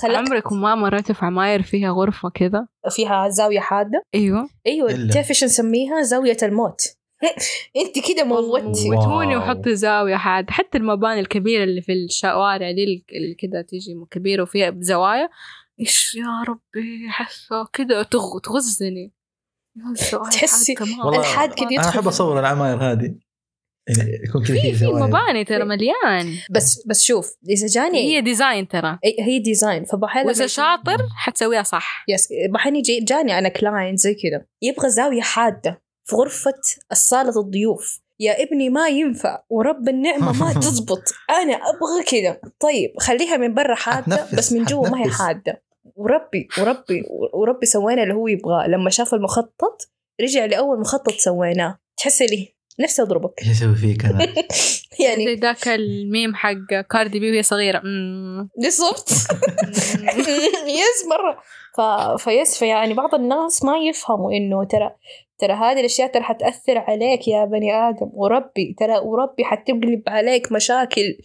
خلقت عمركم ما مريتوا في عماير فيها غرفة كذا؟ فيها زاوية حادة؟ أيوه. أيوه إلا. تعرف إيش نسميها؟ زاوية الموت. انت كده موتي. موتوني وحطي زاوية حاد. حتى المباني الكبيرة اللي في الشوارع دي اللي كده تيجي كبيرة وفيها زوايا إيش يا ربي حاسة كده تغ... تغزني. تحسي- الحاد كده أنا أحب أصور العماير هذه. يعني يكون كذا في مباني ترى مليان. بس بس شوف إذا جاني هي design ترى. هي, هي design. فبحال وإذا شاطر حتسويها صح. yes دحين يجي جاني أنا client زي كذا. يبغى زاوية حادة. في غرفة الصالة الضيوف. يا ابني ما ينفع ورب النعمة ما تزبط. أنا أبغى كذا. طيب خليها من برا حادة حتنفس، بس من جوا ما هي. حادة. وربي وربي وربي سوينا اللي هو يبغاه. لما شاف المخطط رجع لأول مخطط سويناه. تحسي لي نفسي أضربك. إيش أسوي فيك أنا؟ زي يعني ذاك الميم حق كاردي بي وهي صغيرة. مم. بالضبط. yes مرة. ف... ف yes فيعني بعض الناس ما يفهموا إنه ترى ترى هذه الأشياء ترى حتأثر عليك يا بني آدم. وربي ترى وربي حتقلب عليك مشاكل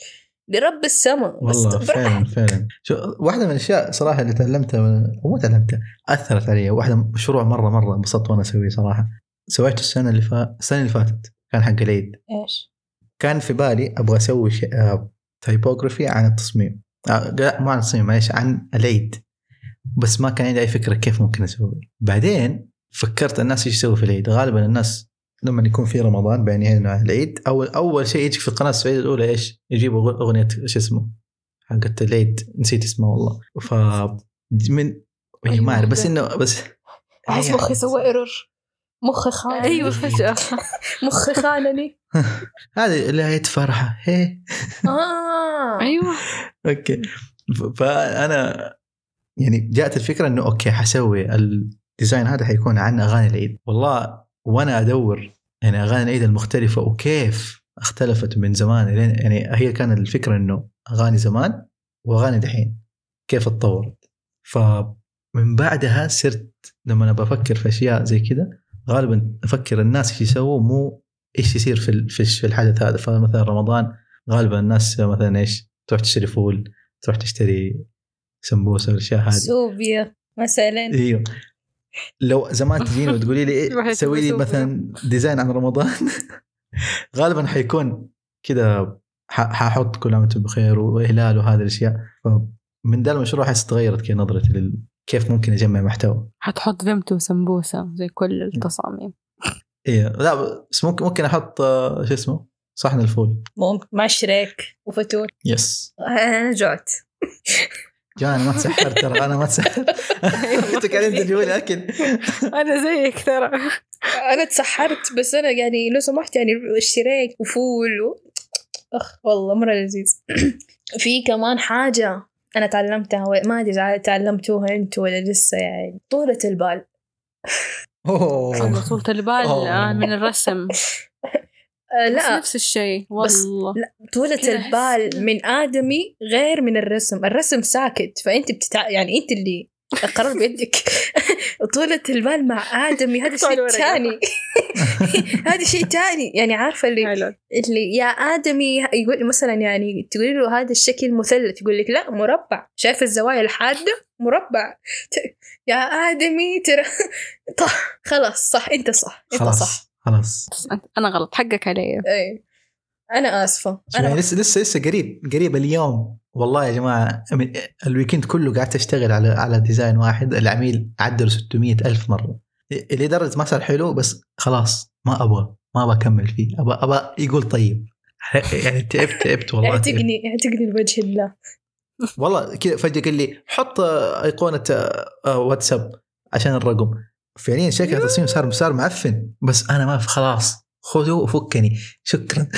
لرب السماء. والله فعلا فعلا. شو واحدة من الأشياء صراحة اللي تعلمتها مو تعلمتها أثرت علي. واحدة مشروع مرة مرة انبسطت وأنا أسويه صراحة. سويته السنة اللي فا... السنة اللي فاتت. كان حق العيد. إيش؟ كان في بالي أبغى أسوي شيء آه، typography عن التصميم. آه، لا مو عن التصميم معلش عن العيد. بس ما كان عندي أي فكرة كيف ممكن أسوي. بعدين فكرت الناس إيش يسوي في العيد. غالبا الناس لما يكون في رمضان بين على العيد اول أول شيء يجيك في القناه السعودية الأولى إيش؟ يجيبوا أغنية شو اسمه؟ حقت العيد. نسيت اسمها والله. ف من هي ما أعرف بس إنه بس أحس مخي سوى error مخي خانني. أيوه فجأة. مخي خانني. هذه اللي هي فرحه هي. آه. أيوه. okay. فأنا يعني جاءت الفكرة إنه okay حسوي ال design هذا حيكون عن أغاني العيد. والله وأنا أدور يعني أغاني العيد المختلفة وكيف اختلفت من زمان. لين يعني هي كان الفكرة إنه أغاني زمان وأغاني دحين. كيف اتطورت فمن بعدها صرت لما أنا بفكر في أشياء زي كذا غالبا أفكر الناس إيش يسووا مو إيش يصير في في الحدث هذا. فمثلا رمضان غالبا الناس مثلا إيش؟ تروح تشتري فول تروح تشتري سمبوسة والأشياء هذه. سوبيا مثلا. إيوه. لو زمان تجيني وتقولي لي إيه سوي لي مثلا design عن رمضان. غالبا حيكون كذا ح- حاحط كل عام وأنتم بخير وهلال وهذه الأشياء. فمن ذا المشروع حس تغيرت كذا نظرتي لل كيف ممكن اجمع محتوى. حتحط فيمتو وسمبوسة زي كل التصاميم. إيه. لا بس ممكن ممكن أحط آه، شو اسمه؟ صحن الفول. ممكن. مع شريك وفتور yes أنا جعت جا أنا ما تسحرت ترى أنا ما تسحرت أنت قاعدين تجيبوا لي اكل أنا زيك ترى. أنا تسحرت بس أنا يعني لو سمحت يعني الشريك وفول و... أخ والله مرة لذيذ. في كمان حاجة أنا تعلمتها ما أدري تعلمتوها أنتوا ولا لسه يعني. طولة البال. أوه. طولة البال. آه من الرسم. آه بس لا نفس الشيء. بس- والله. لا طولة البال من آدمي غير من الرسم. الرسم ساكت فأنت بتتع... يعني أنت اللي القرار بيدك. طولة البال مع آدمي هذا شيء. تاني. هذا شيء تاني. يعني عارفة اللي حلو. اللي يا آدمي يقول مثلا يعني تقولي له هذا الشكل مثلث يقول لك لا مربع. شايف الزوايا الحادة؟ مربع. يا آدمي ترى طه خلاص صح أنت صح أنت صح. خلاص. أنا غلط حقك علي. أنا آسفة. يعني أنا لسه لسه لسه قريب قريب اليوم. والله يا جماعة ال weekend كله قعدت اشتغل على على design واحد. العميل عدل 600 ألف مرة. لدرجة ما صار حلو بس خلاص ما أبغى ما أبغى أكمل فيه. أبغى أبغى يقول طيب. يعني تعبت تعبت والله. اعتقني اعتقني لوجه الله والله كذا فجأة قال لي حط أيقونة آه، واتساب عشان الرقم. فعليا شكل التصميم صار صار معفن. بس أنا ما في خلاص خذوا وفكني. شكرا.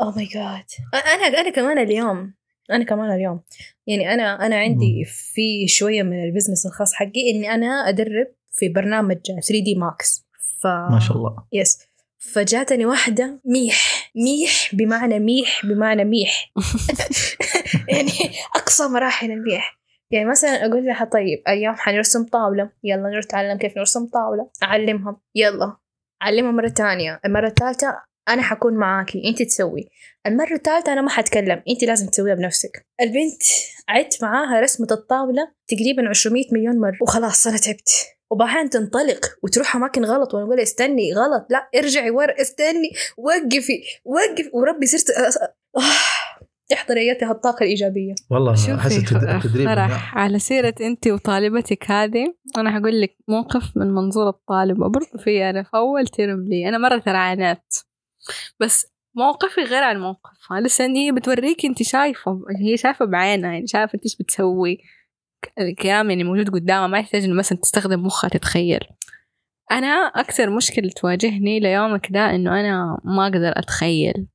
oh my god أنا أنا كمان اليوم أنا كمان اليوم. يعني أنا أنا عندي في شوية من ال business الخاص حقي إني أنا أدرب في برنامج 3D Max. ف ما شاء الله. yes فجاتني واحدة ميح ميح بمعنى ميح بمعنى ميح. يعني أقصى مراحل الميح. يعني مثلا أقول لها طيب اليوم حنرسم طاولة يلا نتعلم كيف نرسم طاولة أعلمهم. يلا أعلمها مرة تانية المرة الثالثة أنا حكون معاكي. أنت تسوي. المرة الثالثة أنا ما حتكلم. أنت لازم تسويها بنفسك. البنت عدت معاها رسمة الطاولة تقريبا 200 مليون مرة. وخلاص أنا تعبت. وبعدين تنطلق وتروح أماكن غلط. وأنا أقول استني غلط. لا ارجعي ورا استني وقفي وقفي. وربي صرت أ- أ- احضري ايتها الطاقة الإيجابية. والله أحس التدريب فرح على سيرة أنت وطالبتك هذه أنا حقول لك موقف من منظور الطالبة برضو في أنا في أول ترم لي أنا مرة ترى عانيت بس موقفي غير عن موقفها لسه هي بتوريك أنت شايفة هي شايفة بعينها يعني شايفة أنت إيش بتسوي. الكلام يعني موجود قدامها ما يحتاج إنه مثلا تستخدم مخها تتخيل. أنا أكثر مشكلة تواجهني ليومك ده إنه أنا ما أقدر أتخيل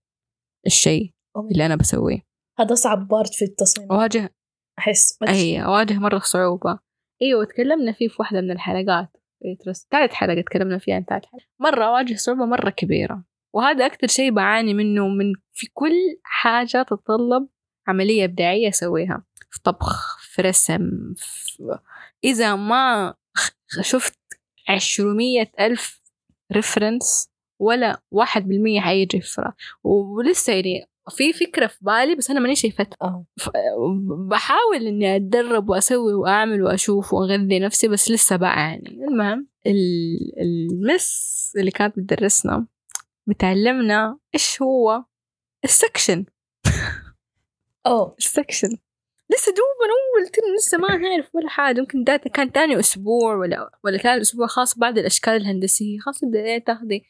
الشيء. اللي أنا بسويه. هذا أصعب بارت في التصميم. أواجه أحس. أي أواجه مرة صعوبة. أيوة تكلمنا فيه في واحدة من الحلقات. ثالث حلقة تكلمنا فيها عن ثالث حلقة مرة أواجه صعوبة مرة كبيرة. وهذا أكثر شيء بعاني منه من في كل حاجة تتطلب عملية إبداعية أسويها. في طبخ في رسم في إذا ما شفت عشرمية ألف ريفرنس ولا واحد بالمية حيجي ولسه يعني في فكرة في بالي بس أنا ماني شايفتها آه. بحاول إني أتدرب وأسوي وأعمل وأشوف وأغذي نفسي بس لسه بعاني المهم ال- المس اللي كانت بتدرسنا بتعلمنا إيش هو ال section. أوه. ال section. لسه دوبا أول ترم لسه ما نعرف ولا حاجة. يمكن كان تاني أسبوع ولا ولا ثالث أسبوع خاص بعد الأشكال الهندسية. خلاص بدأت تاخذي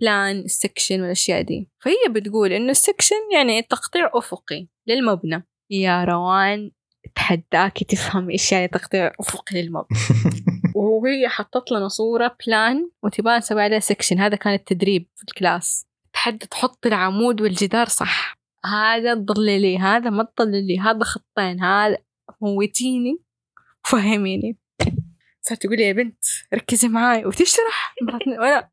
plan ال section والاشياء دي. فهي بتقول إنه ال section يعني تقطيع أفقي للمبنى. يا روان تحداكي تفهم إيش يعني تقطيع أفقي للمبنى. وهي حطت لنا صورة plan وتبغى نسوي عليها section هذا كان التدريب في الكلاس. تحدى تحط العمود والجدار صح. هذا تضللي هذا ما تضللي هذا خطين هذا موتيني فهميني. صارت تقول يا بنت ركزي معاي وتشرح. وأنا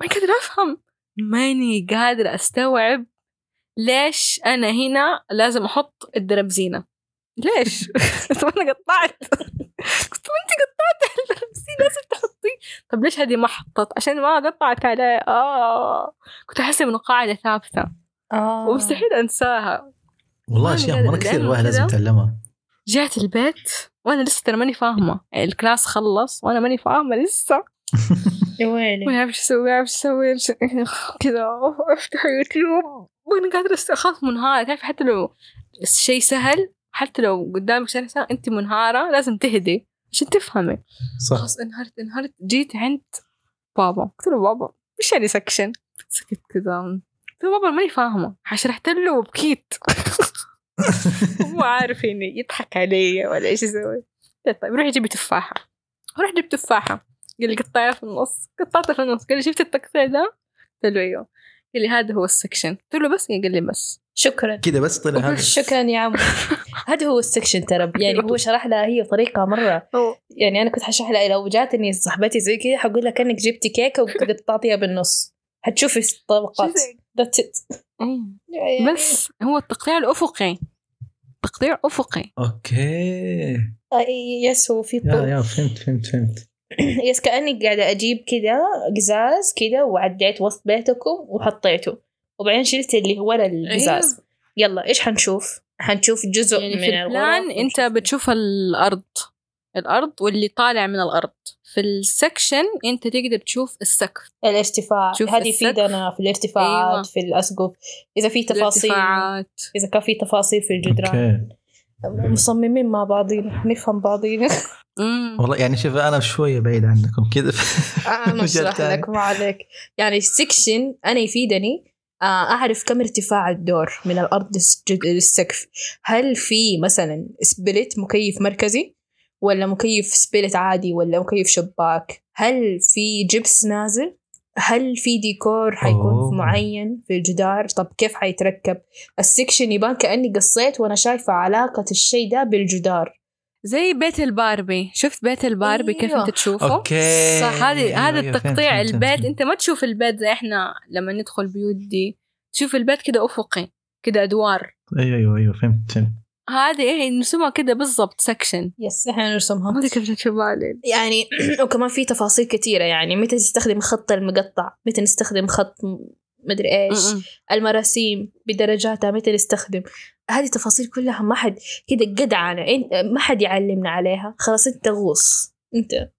ما قادرة أفهم. ماني قادرة أستوعب ليش أنا هنا لازم أحط الدربزينة. ليش؟ طب أنا قطعت. قلت انت قطعت الدربزينة لازم تحطيه طب ليش هذه ما حطت؟ عشان ما قطعت عليه. آه. كنت أحس إنه قاعدة ثابتة. آه. ومستحيل أنساها. والله نقدر- مرة كثير الواحد لازم يتعلمها. رجعت البيت وأنا لسه ترى ماني فاهمة. الكلاس خلص وأنا ماني فاهمة لسه. يا ويلي ما اعرف إيش أسوي ما اعرف إيش أسوي كذا افتح يوتيوب وأنا قادره أس- اخاف منهارة. تعرف حتى لو الشيء سهل حتى لو قدامك شيء سهل أنت منهارة لازم تهدي عشان تفهمي. صح. خلاص انهارت انهارت. جيت عند بابا. قلت له بابا إيش يعني section سكت كذا. قلت له بابا ماني فاهمة. شرحت له وبكيت. هو عارف إني يضحك علي ولا إيش يسوي. قلت طيب روحي جيبي تفاحة. رحت جبت تفاحة. قال لي قطعيها في النص. قطعتها في النص. قال لي شفت التقطيع ده؟ قلت له أيوه. قال لي هذا هو ال section. قلت له بس؟ قال لي بس. شكرا. كذا بس طلع هذا. شكرا يا عم هذا هو ال section ترى. يعني هو شرح لها هي بطريقه مرة. يعني أنا كنت حشرح لها لو جاتني صاحبتي زي كذا حقول لها كأنك جبتي كيكة وقطعتيها بالنص. حتشوفي الطبقات. that's it أيوة. بس هو التقطيع الأفقي. تقطيع أفقي. أوكي. يس هو في yeah yeah فهمت فهمت فهمت. yes كأني قاعدة أجيب كذا قزاز كذا وعديت وسط بيتكم وحطيته. وبعدين شلت اللي هو ورا القزاز. يلا إيش حنشوف؟ حنشوف جزء يعني من في ال plan ونشوف- بتشوف الأرض. الأرض واللي طالع من الأرض. في ال section أنت تقدر تشوف السقف. الارتفاع. هذه. يفيدنا في الارتفاعات أيوة. في الأسقف. إذا في تفاصيل الارتفاعات. إذا كان في تفاصيل في الجدران. okay. مصممين مع بعضينا نفهم بعضينا. والله يعني شوف أنا شوية بعيد عنكم كذا. أنا أشرح تاني. لك ما عليك. يعني ال section أنا يفيدني آه، أعرف كم ارتفاع الدور من الأرض للسقف. هل في مثلا split مكيف مركزي؟ ولا مكيف split عادي؟ ولا مكيف شباك؟ هل في جبس نازل؟ هل في ديكور حيكون أوه. في معين في الجدار؟ طب كيف حيتركب؟ ال section يبان كأني قصيت وأنا شايفة علاقة الشيء ده بالجدار. زي بيت الباربي. شفت بيت الباربي كيف أيوة. أنت تشوفه؟ okay. صح هذه أيوة، هذا التقطيع فهمت، البيت فهمت. أنت ما تشوف البيت زي إحنا لما ندخل بيوت دي تشوف البيت كده أفقي كده أدوار. أيوه أيوه أيوه فهمت فهمت. هذه إيه نرسمها كده بالضبط section yes إحنا نرسمها. ما أدري كيف في يعني وكمان في تفاصيل كثيرة يعني متى تستخدم الخط المقطع؟ متى نستخدم خط مدري إيش. المراسيم بدرجاتها متى نستخدم؟ هذه تفاصيل كلها ما حد كده إنت- ما حد يعلمنا عليها. خلاص أنت غوص. أنت.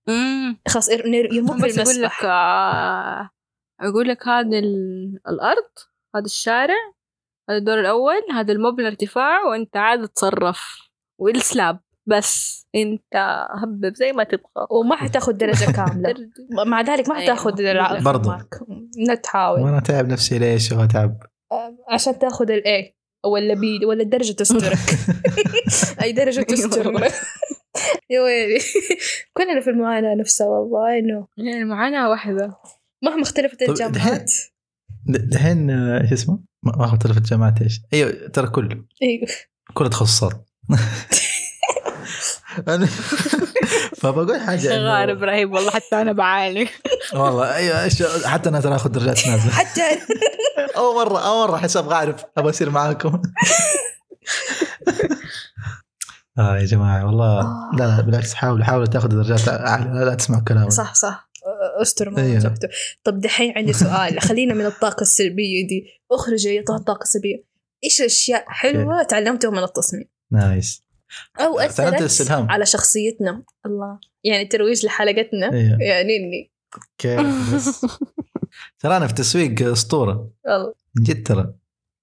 خلاص يمر بس أقول لك آه، أقول لك هذا ال- الأرض هذا الشارع. هذا الدور الأول هذا المبنى ارتفاع وأنت عاد تصرف والسلاب بس. أنت هبب زي ما تبغى. وما حتاخذ درجة كاملة. مع ذلك ما أيوة. حتاخذ الع- برضو. لا تحاول. وأنا تعب نفسي ليش واتعب عشان تاخذ الاي ولا بي ولا الدرجة تسترك. أي درجة تستر يا ويلي. كلنا في المعاناة نفسها والله إنه يعني معانا واحدة. مهما اختلفت الجامعات. دحين آه، إيش اسمه؟ ما ما اختلف الجامعات إيش؟ أيوه ترى كله أيوه. كل التخصصات أنا- فبقول حاجة شغال إبراهيم والله حتى أنا بعاني. والله أيوه حتى أنا ترى آخذ درجات نازله حتى أول مرة أول مرة أحس أبغى أعرف أبغى أصير معاكم. آه يا جماعة والله لا لا بالعكس حاولوا حاولوا تاخذوا درجات أعلى لا, لا تسمعوا كلامي. صح صح. أستر ما أيوة. وجهته طب دحين عندي سؤال خلينا من الطاقة السلبية دي. اخرجي يا الطاقة السلبية إيش اشياء حلوة تعلمتها من التصميم؟ نايس. أو أثرت على شخصيتنا. الله. يعني ترويج لحلقتنا. أيوه. يعني إني. كيف ترى أنا في التسويق أسطورة. الله. من جد ترى.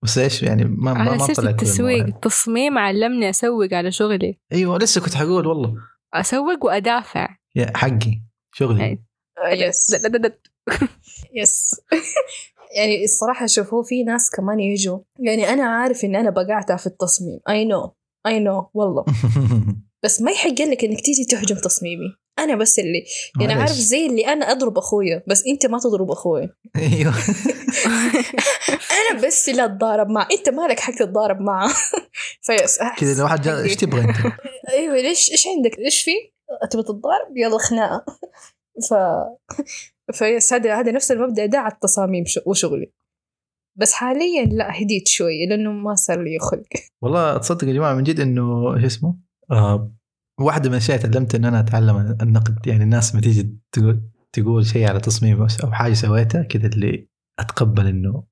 بس إيش يعني ما ما, ما طلع التسويق. التصميم علمني أسوق على شغلي. أيوه لسه كنت حقول والله. أسوق وأدافع. يا حقي شغلي. أي. yes د- yes يعني الصراحة شوف هو في ناس كمان يجوا. يعني أنا عارف إن أنا بقعتها في التصميم. أي نو أي نو والله. بس ما يحق لك إنك تيجي تهجم تصميمي. أنا بس اللي يعني. عارف زي اللي أنا أضرب أخويا بس أنت ما تضرب أخويا. أيوه. أنا بس اللي أتضارب معه. أنت مالك حق تتضارب معه؟ فيس كذا لو واحد. إيش تبغى أنت؟ أيوه ليش إيش عندك؟ إيش في؟ تبغى تتضارب؟ يلا خناقة. ف فيس هذا هذا نفس المبدأ ده على التصاميم وشغلي. بس حاليا لا هديت شوي لأنه ما صار لي خلق. والله تصدق يا جماعة من جد إنه إيش اسمه؟ آه واحدة من الأشياء تعلمت إن أنا أتعلم النقد. يعني الناس ما تيجي تقول تقول شيء على تصميم أو- أو حاجة سويتها كذا اللي أتقبل إنه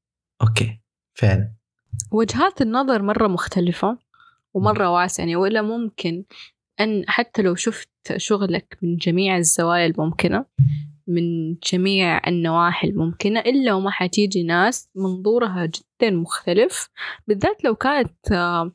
أوكي فعلا. وجهات النظر مرة مختلفة ومرة واسع يعني ولا ممكن أن حتى لو شفت شغلك من جميع الزوايا الممكنة من جميع النواحي الممكنة إلا وما حتيجي ناس منظورها جدا مختلف بالذات لو كانت آه،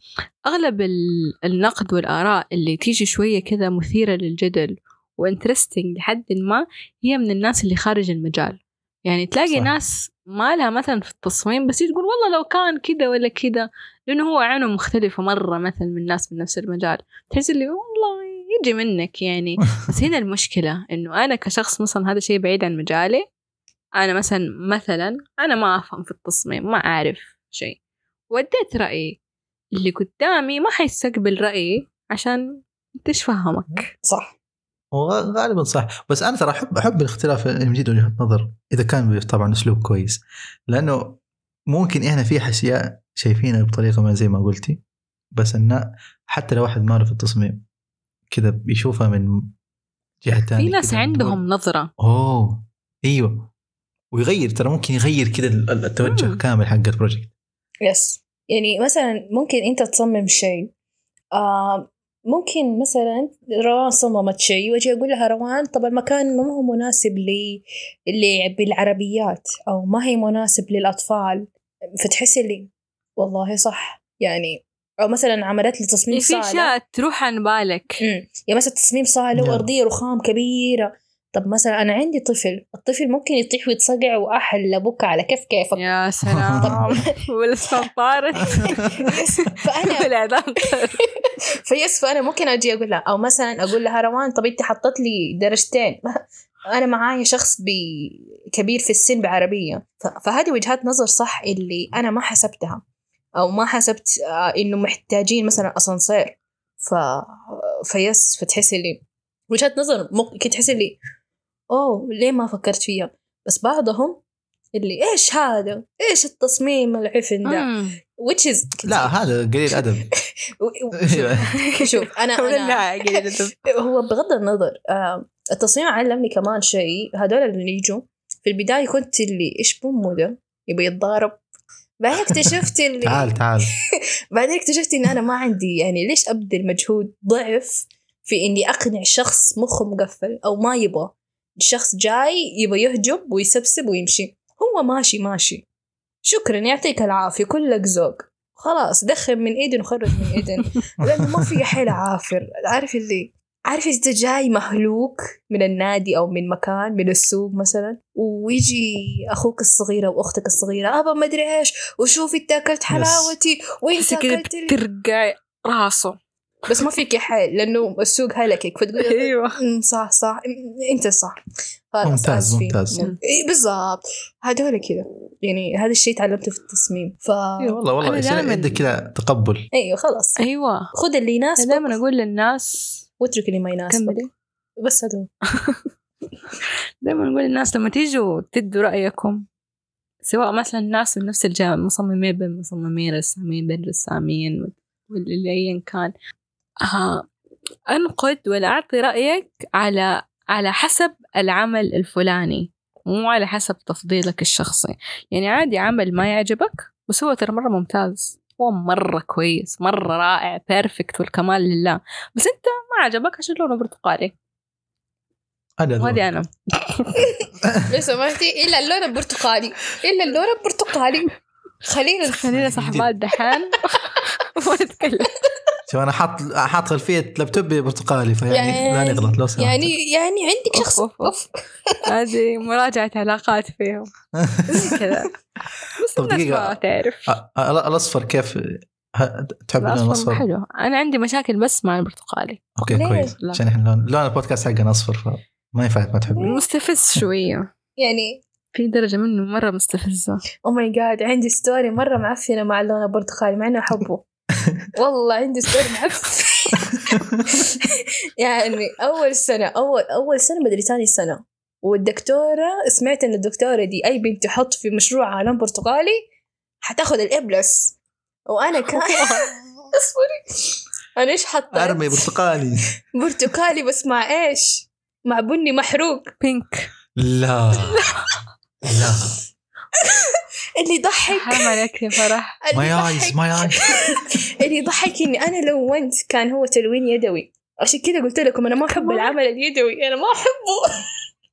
أغلب ال- النقد والآراء اللي تيجي شوية كذا مثيرة للجدل وانترستنج لحد ما هي من الناس اللي خارج المجال. يعني تلاقي صح. ناس ما لها مثلا في التصميم بس تقول والله لو كان كذا ولا كذا لأنه هو عينه مختلفة مرة مثلا من ناس من نفس المجال. تحس اللي والله يجي منك يعني. بس هنا المشكلة إنه أنا كشخص مثلا هذا شيء بعيد عن مجالي أنا مثلا مثلا أنا ما أفهم في التصميم ما أعرف شيء. وديت رأيي اللي قدامي ما حيستقبل رأيي عشان إيش فهمك؟ صح. وغالبا صح. بس أنا ترى أحب أحب الاختلاف يمديد وجهة نظر إذا كان طبعا أسلوب كويس. لأنه ممكن إحنا في أشياء شايفينها بطريقة ما زي ما قلتي بس إن حتى لو واحد ما له في التصميم كذا بيشوفها من جهة ثانية في ناس عندهم نظرة. أوه! أيوه. ويغير ترى ممكن يغير كذا ال- التوجه مم. كامل حق البروجكت يس يعني مثلا ممكن أنت تصمم شيء آه ممكن مثلا روان صممت شيء وأجي أقول لها روان طب المكان ما هو مناسب لي اللي بالعربيات أو ما هي مناسب للأطفال. فتحسي لي والله صح. يعني أو مثلا عملت لي تصميم في صالة. أشياء تروح عن بالك. امم يعني مثلا تصميم صالة نعم. وأرضية رخام كبيرة. طب مثلا أنا عندي طفل الطفل ممكن يطيح ويتصقع واحلى بكى على كيف كيفك. يا سلام. طارت yes، فأنا فيس فأنا ممكن أجي أقول لها أو مثلا أقول لها روان طب أنت حطت لي درجتين. أنا معايا شخص بي كبير في السن بعربية. فهذه وجهات نظر صح اللي أنا ما حسبتها. أو ما حسبت آه، إنه محتاجين مثلا أسانسير. ف فيس فتحسي لي وجهات نظر ممكن تحسي لي أوه ليه ما فكرت فيها؟ بس بعضهم اللي إيش هذا؟ إيش التصميم العفن ده؟ which is لا هذا قليل أيوة. شوف قليل أدب. هو بغض النظر آه، التصميم علمني كمان شيء. هذول اللي يجوا في البداية كنت اللي إيش بمه ده يبي يتضارب. بعدين اكتشفت اللي تعال تعال. بعدين اكتشفت إن أنا ما عندي يعني ليش أبذل مجهود ضعف في إني أقنع شخص مخه مقفل أو ما يبغى؟ الشخص جاي يبغى يهجب ويسبسب ويمشي. هو ماشي ماشي. شكرا يعطيك العافية كلك ذوق. خلاص دخل من ايدن وخرج من ايدن لأنه ما في حيل عافر. عارف اللي؟ عارف انت جاي مهلوك من النادي أو من مكان من السوق مثلا ويجي أخوك الصغير أو أختك الصغيرة أبا ما أدري إيش وشوفي انت اكلت حلاوتي أكلت لي. بترقع راسه. بس ما فيك حيل لأنه السوق هلكك فتقول أيوه. "أمم، صح صح. أنت صح. ممتاز،. ممتاز. إي بالضبط. هذول كذا. يعني هذا الشيء تعلمته في التصميم. ف إيه والله والله. يصير دائماً- عندك كذا تقبل. أيوه خلاص. أيوه. خذ اللي يناسبك. دائما أقول للناس واترك اللي ما يناسبك. كملي. بس هذا هو. دائما نقول للناس لما تيجوا تدوا رأيكم سواء مثلا الناس من نفس الجامعة مصممين بين مصممين رسامين بين رسامين ولا اللي أيا كان. أنقد ولا أعطي رأيك على على حسب العمل الفلاني مو على حسب تفضيلك الشخصي. يعني عادي عمل ما يعجبك بس هو ترى مرة ممتاز. هو مرة كويس مرة رائع بيرفكت والكمال لله. بس أنت ما عجبك عشان لونه برتقالي. هذا ذوق. وهذه أنا. لو سمحتي إلا اللون البرتقالي. إلا اللون البرتقالي. خلينا خلينا صاحبات دحين. ونتكلم شوف أنا حاط حاط خلفية لابتوبي برتقالي فيعني يعني- لا نغلط لو سمحت. يعني يعني عندك شخص. أوف هذه مراجعة علاقات فيهم. زي كذا. بس طب. ما تعرف. الأصفر كيف؟ ه- تحب اللون الأصفر؟ حلو. أنا عندي مشاكل بس مع البرتقالي. okay؟ كويس. عشان إحنا لون لون البودكاست حقنا أصفر فما ينفع ما تحب مستفز شوية. يعني في درجة منه مرة مستفزة. oh my God عندي story مرة معفنة مع اللون البرتقالي مع إنه أحبه. والله عندي story معفن يعني أول سنة أول أول سنة مدري ثاني سنة. والدكتورة سمعت إن الدكتورة دي أي بنت تحط في مشروعها لون برتقالي حتاخذ الابلس وأنا كان اصبري أنا إيش حطيت؟ أرمي برتقالي. برتقالي بس مع إيش؟ مع بني محروق. بينك لا. لا. اللي يضحك. حرام عليك يا فرح. اللي ماي يضحك- ايز ماي ايز اللي يضحك اني أنا لونت كان هو تلوين يدوي. عشان كذا قلت لكم أنا ما أحب؟ العمل اليدوي. أنا ما أحبه.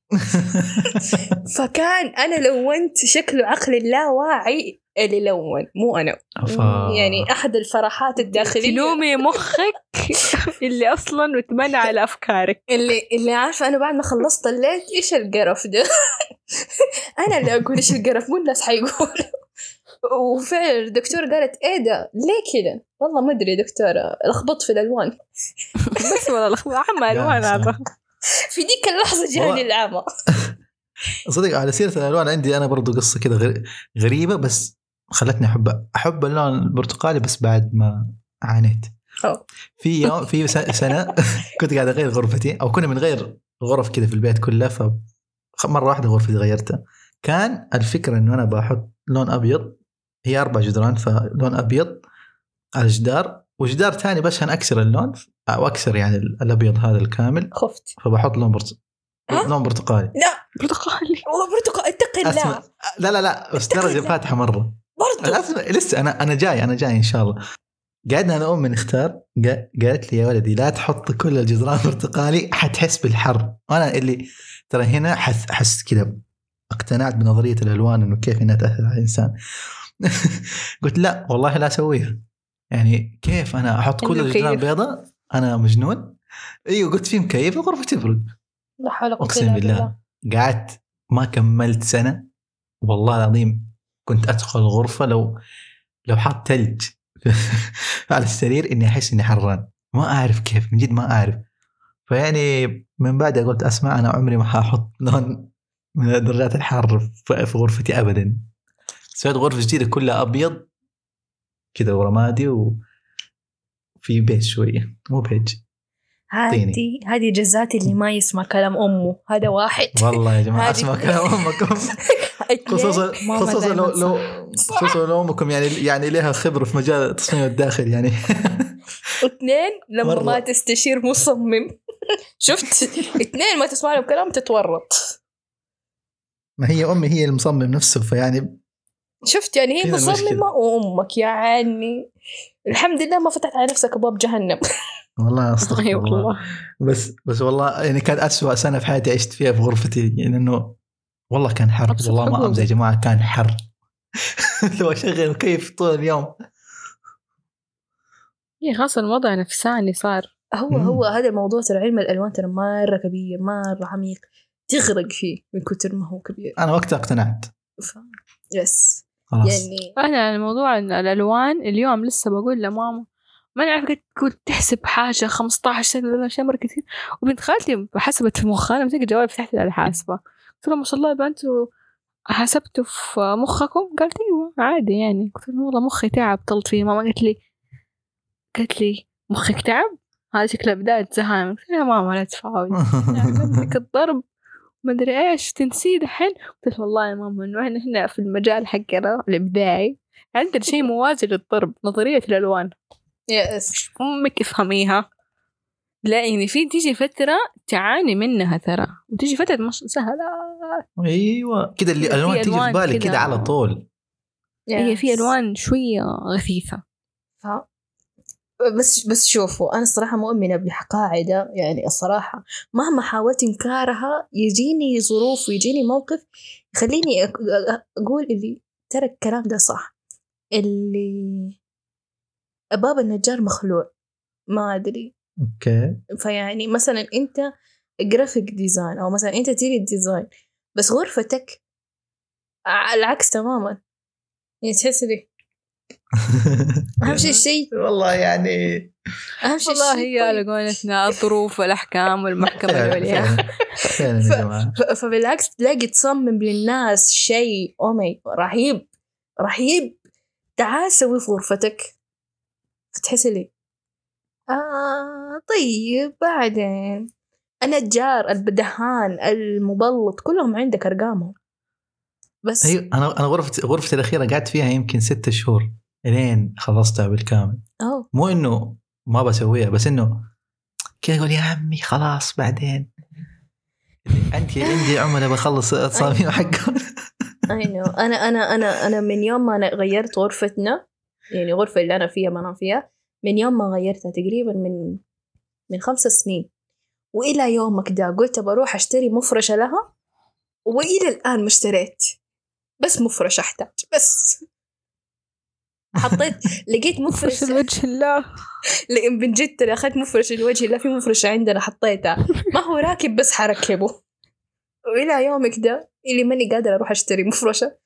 فكان أنا لونت شكله عقل اللاواعي. اللي لون مو أنا. يعني أحد الفرحات الداخلية. تلومي مخك اللي أصلا متبنى على افكارك اللي اللي عارفة أنا بعد ما خلصت طليت إيش القرف ده؟ أنا اللي أقول إيش القرف مو الناس حيقولوا. وفعلا الدكتورة قالت إيه ده؟ ليه كذا والله ما أدري دكتورة لخبطت في الألوان. بس والله الأخ- عم يا ألوان. هذا. في ديك اللحظة جاني العمى. صدق على سيرة الألوان عندي أنا برضو قصة كذا غري- غريبة بس خلتني أحب أحب اللون البرتقالي بس بعد ما عانيت. أوه. في يوم في س- سنة كنت قاعد أغير غرفتي أو كنا بنغير غرف كذا في البيت كله ف مرة واحدة غرفتي غيرتها كان الفكرة إنه أنا بحط لون أبيض هي أربع جدران فلون أبيض على الجدار وجدار ثاني بس عشان أكسر اللون أو أكسر يعني الأبيض هذا الكامل. خفت. فبحط لون برت... ها؟ لون برتقالي. لا. برتقالي. والله برتقال اتق الله لا لا لا بس درجة. فاتحه مرة. أسمع، لسه أنا أنا جاي أنا جاي إن شاء الله. قعدنا أنا وأمي نختار قا- قالت لي يا ولدي لا تحط كل الجدران برتقالي حتحس بالحر. وأنا اللي ترى هنا حس حس كذا اقتنعت بنظرية الألوان إنه كيف إنها تأثر على الإنسان. قلت لا والله لا أسويها. يعني كيف أنا أحط كل الجدران. بيضاء أنا مجنون. إيوه قلت في مكيف الغرفه تبرد لا حول ولا قوة أقسم بالله. قعدت ما كملت سنة. والله العظيم كنت أدخل الغرفه لو لو حاط ثلج على السرير إني أحس إني حران. ما أعرف كيف من جد ما أعرف. فيعني من بعدها قلت أسمع أنا عمري ما حأحط لون من درجات الحر في غرفتي ابدا. سويت غرفة جديدة كلها أبيض كذا ورمادي وفي بيج شوية مو بيج. هذه هذه جزاتي اللي ما يسمع كلام أمه. هذا واحد. والله يا جماعة أسمع كلام أمكم. خصوصا خصوصا لو لو خصوصا لو أمكم يعني يعني لها خبره في مجال التصميم الداخلي يعني. اثنين لما مرة. ما تستشير مصمم. شفت؟ اثنين ما تسمع لهم كلام تتورط. ما هي أمي هي المصمم نفسه فيعني شفت؟ يعني هي. مصممة وأمك يعني. الحمد لله ما فتحت على نفسك أبواب جهنم. والله استغفر اي الله والله. بس بس والله يعني كانت أسوأ سنة في حياتي عشت فيها في غرفتي يعني إنه والله كان حر والله ما. أمزح يا جماعة كان حر. لو أشغل مكيف طول اليوم. إيه خلاص الوضع نفساني صار. هو مم. هو هذا الموضوع ترى علم الألوان ترى مرة كبير مرة عميق. تغرق فيه من كتر ما هو كبير. أنا وقتها اقتنعت. ف... يس خلاص. يعني أنا الموضوع إن الألوان اليوم لسه بقول لماما ما نعرف قد كنت تحسب حاجة 15 سنة ولا أشياء مرة كثير. وبنت خالتي حسبت في مخها مسكت جوال فتحت على الحاسبة قلت لها ما شاء الله يا بنت حسبتوا في مخكم؟ قالت أيوه عادي يعني. قلت لها والله مخي تعب طلت فيه. ماما قالت لي قالت لي مخك تعب؟ هذا شكله بداية زهايمر. قلت لها ماما لا تفاوضي علمتك الضرب. ما أدري إيش تنسيه دحين قلت لها والله يا ماما إنه إحنا هنا في المجال حقنا الإبداعي. عندنا شيء موازي للضرب نظرية الألوان. يس أمك افهميها. لا يعني في تيجي فترة تعاني منها ترى. وتيجي فترة مش سهلة. أيوه. كذا اللي الالوان تيجي في بالك. كذا على طول. هي في. ألوان شوية غثيثة ف... بس بس شوفوا أنا الصراحة مؤمنة بقاعده يعني الصراحة مهما حاولت إنكارها يجيني ظروف ويجيني موقف يخليني أقول اللي ترى الكلام ده صح. اللي باب النجار مخلوع. ما أدري. okay. فيعني مثلا أنت graphic design أو مثلا interior design بس غرفتك العكس تماما. يعني تحس لي أهم شيء الشيء والله يعني أهم شيء والله هي على قولتنا الظروف والأحكام والمحكمة العليا. فبالعكس تلاقي تصمم للناس شيء اومي رهيب رهيب. تعال سوي في غرفتك. فتحس لي؟ آه طيب بعدين؟ النجار الدهان المبلط كلهم عندك أرقامهم. بس أيوه أنا أنا غرفتي غرفتي الأخيرة قعدت فيها يمكن ستة شهور إلين خلصتها بالكامل. أوه. مو إنه ما بسويها بس إنه كذا أقول يا عمي خلاص بعدين. انت عندي عملاء بخلص التصاميم حقهم. اي نو أنا أنا أنا أنا من يوم ما أنا غيرت غرفتنا يعني الغرفه اللي أنا فيها بنام فيها. من يوم ما غيرتها تقريبا من من خمس سنين. وإلى يومك ده قلت بروح أشتري مفرشة لها وإلى الآن ما اشتريت. بس مفرش أحتاج بس. حطيت لقيت فرش مفرش الوجه الله. لأن من جد أنا أخذت مفرش الوجه لا في مفرشة عندنا حطيتها. ما هو راكب بس حركبه وإلى يومك ده اللي ماني قادرة أروح أشتري مفرشة.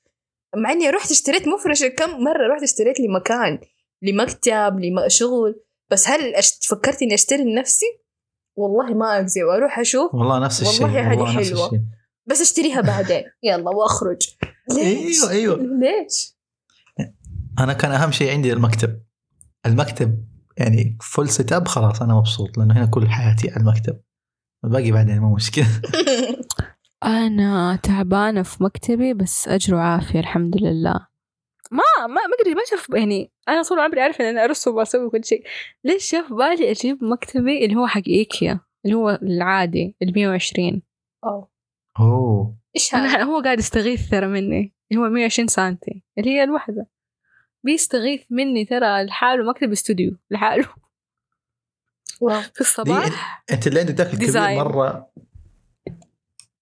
مع إني رحت اشتريت مفرشة كم مرة رحت اشتريت لي مكان لمكتب لشغل بس هل. فكرت إني أشتري لنفسي؟ والله ما أكذب أروح أشوف والله نفس الشيء والله هذه حلوة. الشيء. بس أشتريها بعدين يلا وأخرج ليش؟ أيوه أيوه ليش؟ أنا كان أهم شيء عندي المكتب المكتب يعني full setup خلاص أنا مبسوط لأنه هنا كل حياتي على المكتب الباقي بعدين مو مشكلة أنا تعبانة في مكتبي بس أجر وعافية الحمد لله. ما ما ما أدري ما شاف يعني أنا طول عمري أعرف إن أنا أرسم وأسوي كل شيء. ليش شاف بالي أجيب مكتبي اللي هو حق إيكيا اللي هو العادي ال 120 أوه. أوه. إيش هذا؟ أنا هو قاعد يستغيث ترى مني اللي هو 120 سنتي اللي هي الوحدة. بيستغيث مني ترى لحاله مكتب استوديو لحاله. واو. في الصباح. أنت اللي عندك الكبير ديزاين. مرة.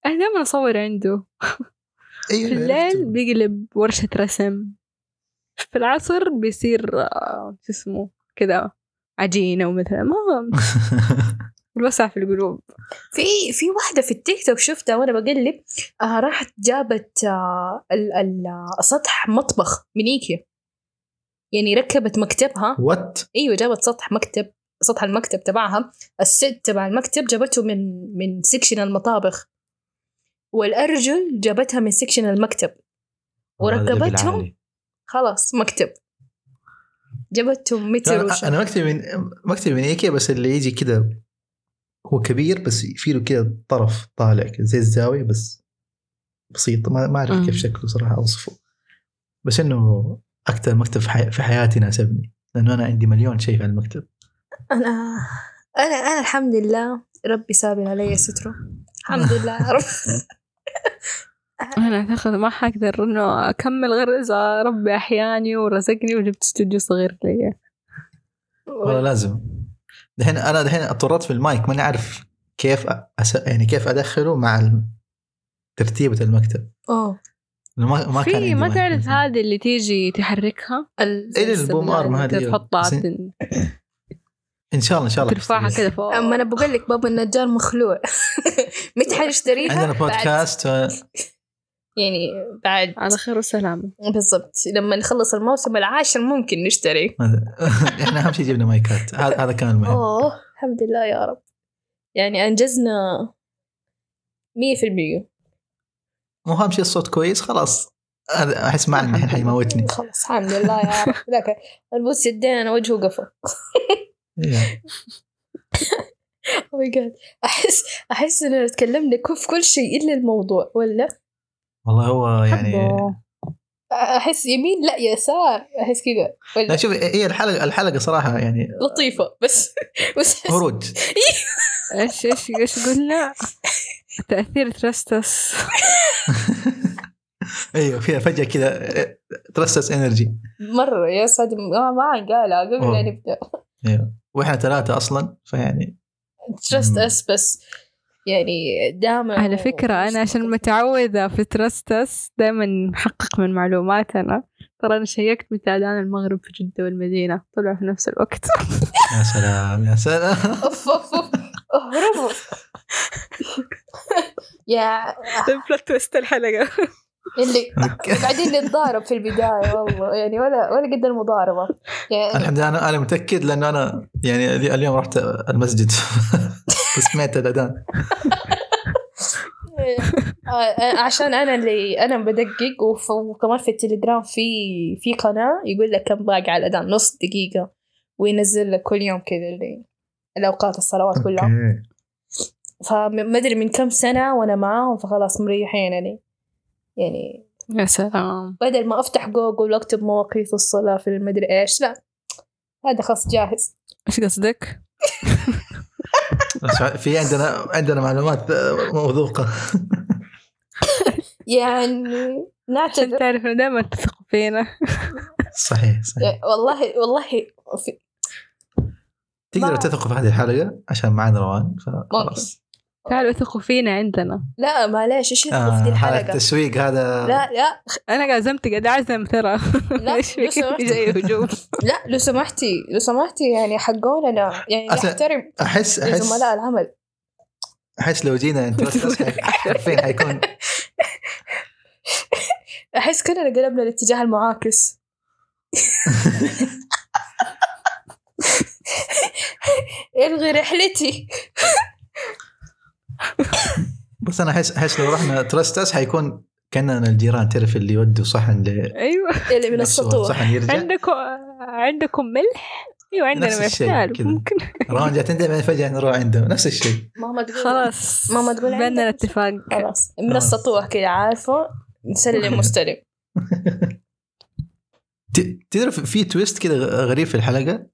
أنا دائما أصور عنده. أيوه في الليل عرفته. بيقلب ورشة رسم. في العصر بيصير آه، شو اسمه كذا عجينة ومثلا ما الوسع في القلوب. في في واحدة في التيك توك شفتها وأنا بقلب آه راحت جابت آه ال ال آه، سطح مطبخ من إيكيا. يعني ركبت مكتبها. what أيوة جابت سطح مكتب سطح المكتب تبعها. الست تبع المكتب جابته من من section المطابخ. والأرجل جابتها من section المكتب. وركبتهم خلاص مكتب. جابتهم متر وش أنا مكتبي من مكتبي من إيكيا بس اللي يجي كذا هو كبير بس في له كذا طرف طالع كذا زي الزاوية بس بسيط. ما ما أعرف. كيف شكله صراحة أوصفه. بس إنه أكثر مكتب في, حي... في حياتي ناسبني لأنه أنا عندي مليون شيء في المكتب أنا أنا أنا الحمد لله ربي سابر علي ستره. الحمد لله رب. أنا أعتقد ما حقدر إنه أكمل غير إذا ربي أحياني ورزقني وجبت استوديو صغير لي. والله لازم. دحين أنا دحين اضطريت في المايك ماني عارف كيف أس... يعني كيف أدخله مع ال- ترتيبة المكتب. أوه. لأنه ما ما كان في ما تعرف. هذه اللي تيجي تحركها؟ ال- إيه البوم ارم هذه. تحطها إن شاء الله إن شاء الله. ترفعها. كذا فوق. أما أنا بقول لك بابا النجار مخلوع. متى حنشتريها؟ عندنا بودكاست ف- يعني بعد. على خير وسلامة. بالضبط. لما نخلص الموسم العاشر ممكن نشتري. إحنا أهم شيء جبنا مايكات. هذا كان المهم. أوه الحمد لله يا رب. يعني أنجزنا مية في المية. مو أهم شيء الصوت كويس؟ خلاص. هذا أحس معنا الحين حيموتني خلاص الحمد لله يا رب. ذاك البوس يدين أنا وجهه قفل ماي جاد أحس أحس إننا تكلمنا في كل شيء إلا الموضوع ولا؟ والله هو يعني حبه. أحس يمين لا يسار أحس كذا لا شوف هي الحلقة الحلقة صراحة يعني لطيفة بس بس هروج. إيش إيش إيش قلنا؟ تأثير ترستس. أيوه فيها فجأة كذا ترستس إنرجي. مرة يا صادم ما ما قالها قبل. لا نبدأ. أيوه. وإحنا ثلاثة أصلا فيعني ترست. اس بس يعني دائما على فكرة أنا عشان متعودة في ترستس دائما نحقق من معلوماتنا. ترى أنا شيكت متى أذان المغرب في جدة والمدينة طلعوا في نفس الوقت. يا سلام يا سلام. أوف أوف أوف. اهربوا يا plot twist الحلقة. اللي بعدين نتضارب في البداية والله. يعني ولا ولا قد المضاربة. يعني الحمد لله أنا أنا متأكد لأنه أنا يعني اليوم رحت المسجد. فسمعت الأذان. آه، عشان أنا اللي أنا بدقق وكمان في التليجرام في في قناة يقول لك كم باقي على الأذان نص دقيقة. وينزل لك كل يوم كذا اللي الأوقات الصلوات كلها. فما أدري من كم سنة وأنا معاهم فخلاص مريحين يعني. يعني يا سلام. بدل ما أفتح جوجل وأكتب مواقيت الصلاة في المدري إيش لا. هذا خلاص جاهز. إيش قصدك؟ في عندنا عندنا معلومات موثوقة. يعني عشان نعتذر تعرف إنه دائما تثق فينا. صحيح صحيح. والله والله في تقدروا ما- تثقوا في هذه الحلقة؟ عشان معنا روان فخلاص. تعالوا ثقوا فينا عندنا. لا معليش إيش آه في دي هذا الحلقة التسويق هذا. لا لا. أنا عزمت قاعد أعزم ترى. لا إيش لو في كيف سمحت. جاي هجوم. لا لو سمحتي. لو سمحتي يعني حقوننا يعني نحترم احس احس زملاء العمل. أحس لو جينا أنت حرفيا حيكون. أحس كلنا قلبنا الاتجاه المعاكس. إلغي رحلتي. بس أنا احس احس لو رحنا ترست اس حيكون كأننا الجيران. تعرف اللي يودوا صحن ل أيوه. اللي من السطوح. صحن يرجع. عندكم عندكم ملح؟ أيوه عندنا كذا. ممكن. روان جات عندنا بعدين فجأة نروح عندهم. نفس الشيء. ماما تقول خلاص. ماما تقول بيننا اتفاق. خلاص. من. السطوح كذا عارفه؟ نسلم مستلم ت- تدري في- في twist كذا غريب في الحلقة؟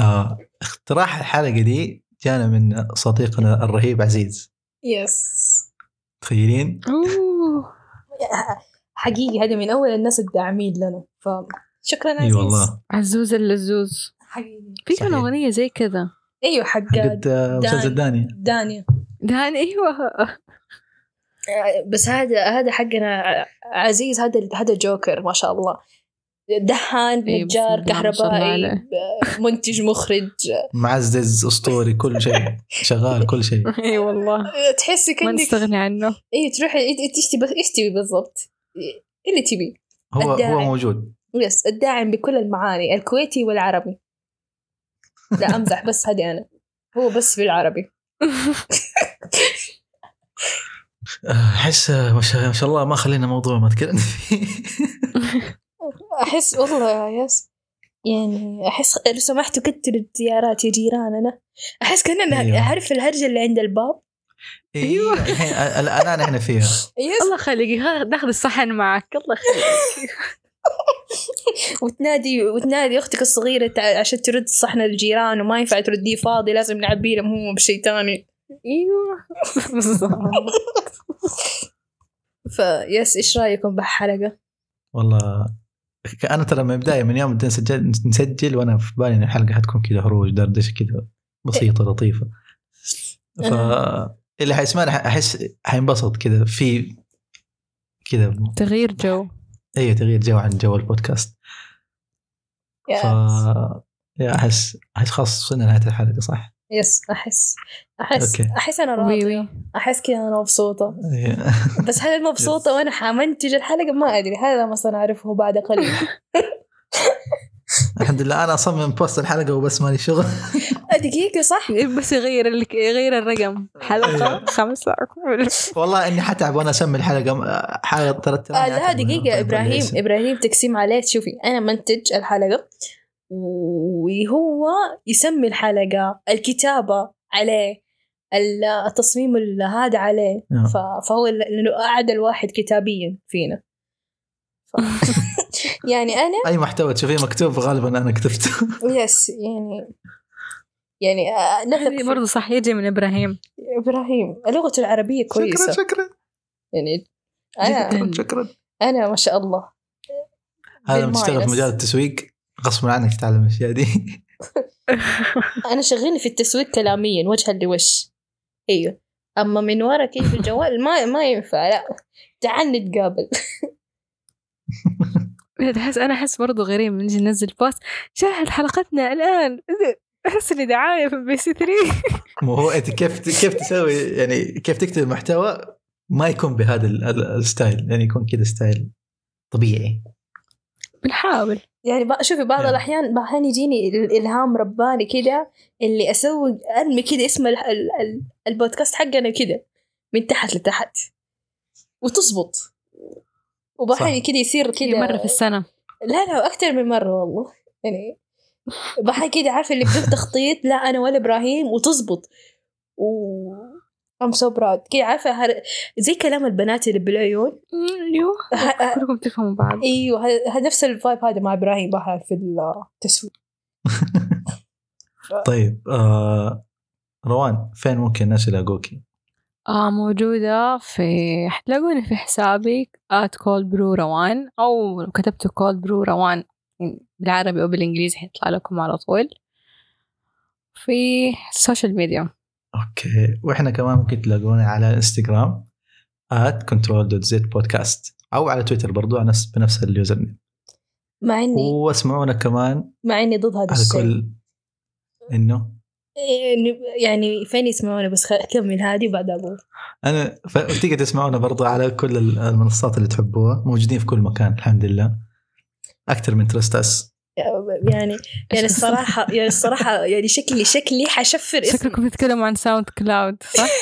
آه اقتراح الحلقة دي جانا من صديقنا الرهيب عزيز. yes تخيلين؟ أوه. حقيقي هذه من أول الناس الداعمين لنا فشكرا إي عزيز. والله. عزوز اللزوز. حقيقي. في كان. أغنية زي كذا. أيوه حق آه، مسلسل دانيا دانيا. دهان أيوه. بس هذا هذا حقنا ع- عزيز هذا هذا جوكر ما شاء الله. دهان إيه، نجار ما كهربائي منتج مخرج. معزز أسطوري كل شيء. شغال كل شيء. اي والله. تحسي ما كأنك نستغني عنه. اي تروحي إيه، إيش تبي إيش تبي بالضبط؟ إيه اللي تبي. هو الداعي. هو موجود. يس الداعم بكل المعاني الكويتي والعربي. لا أمزح بس هذه أنا. هو بس بالعربي. أحس ما شاء ما شاء الله ما خلينا موضوع ما تكلمنا فيه. أحس والله يس يعني أحس لو سمحتوا كتروا الزيارات يا جيراننا أحس كاننا أيوه. عارف الهرجة اللي عند الباب. أيوه. الحين الآن إحنا فيها. يس الله يخليك ها- ناخذ الصحن معك. الله يخليك. وتنادي وتنادي أختك الصغيرة عشان ترد صحن الجيران وما ينفع ترديه فاضي لازم نعبيه لهم هم بشيء ثاني. أيوه. بالضبط. ف yes إيش رأيكم بهالحلقة؟ والله أنا ترى من البدايه من يوم بدنا نسجل نسجل وأنا في بالي إن الحلقة حتكون كذا هروج دردشة كذا بسيطة لطيفة. ف اللي حيسمعنا احس حينبسط كذا في كذا تغيير جو. اي تغيير جو عن جو البودكاست. yes ف yeah احس أحس خلاص وصلنا نهاية الحلقة صح؟ yes أحس أحس okay. أحس أنا وي راضية. وي أحس كذا أنا مبسوطة. إيه. بس هل مبسوطة وأنا حمنتج الحلقة؟ ما أدري. هذا ما سنعرفه بعد قليل. الحمد لله. أنا أصمم post الحلقة وبس مالي شغل. دقيقه صح؟ بس يغير ال- يغير الرقم. حلقة خمسة. والله إني حتعب وأنا أسمي الحلقة. حلقه ثلاث آه لا دقيقة إبراهيم إبراهيم تقسيم عليه. شوفي أنا منتج الحلقة. وهو يسمي الحلقة الكتابة عليه ال- التصميم ال- هذا عليه. نعم. ف- فهو لأنه أعد الواحد كتابيا فينا. ف... يعني أنا أي محتوى تشوفيه مكتوب غالبا أنا كتبته. يس يعني يعني آه، نثق برضه صح يجي من إبراهيم. إبراهيم لغته العربية كويسة. شكرا شكرا. يعني أنا. شكرا. أنا ما شاء الله. هذا لما تشتغل في. مجال التسويق. غصبا عنك تتعلم الأشياء دي. أنا شغلني في التسويق كلاميا وجها لوش إيوه. أما من ورا كيف الجوال ما ما ينفع لا. تعال نتقابل. أحس أنا أحس برضه غريب من نجي ننزل post شاهد حلقتنا الآن. أحس إني دعاية في MBC 3 مو هو إنت كيف كيف تسوي؟ يعني كيف تكتب محتوى ما يكون بهذا ال- ال- ال style يعني يكون كذا style طبيعي. بنحاول. يعني شوفي بعض يعني. الأحيان بعض الأحيان يجيني ال- الالهام رباني كده اللي أسوي أرمي كده اسم ال- ال- ال- البودكاست حقنا كده من تحت لتحت. وتزبط. صح. كده يصير كذا كده مرة في السنة. لا لا أكثر من مرة والله. يعني بحي كده عارفة اللي بدون تخطيط لا أنا ولا إبراهيم وتزبط. و I'm so proud. كده عارفة هر... زي كلام البنات اللي بالعيون؟ أيوه ه- كلكم تفهموا بعض. إيوه ه- نفس ال vibe هذا مع إبراهيم بحر في التسويق طيب آه روان فين ممكن الناس يلاقوكي؟ آه موجودة في حتلاقوني في حسابي at كول برو روان أو لو كتبتوا كول برو روان بالعربي أو بالإنجليزي حيطلع لكم على طول. في ال social media okay. وإحنا كمان ممكن تلاقونا على إنستغرام at control.z podcast أو على تويتر برضو على نفس بنفس ال username مع اني واسمعونا كمان مع إني ضد هذا الشيء. كل إنه؟ يعني- يعني فين يسمعوني بس اكمل هذه وبعدها أقول. أنا ف- تيجي تسمعونا برضو على كل المنصات اللي تحبوها موجودين في كل مكان الحمد لله. أكثر من Trust Us يعني يعني الصراحة يعني الصراحة يعني شكلي شكلي حشفر اسمي. شكلكم بتتكلموا عن SoundCloud صح؟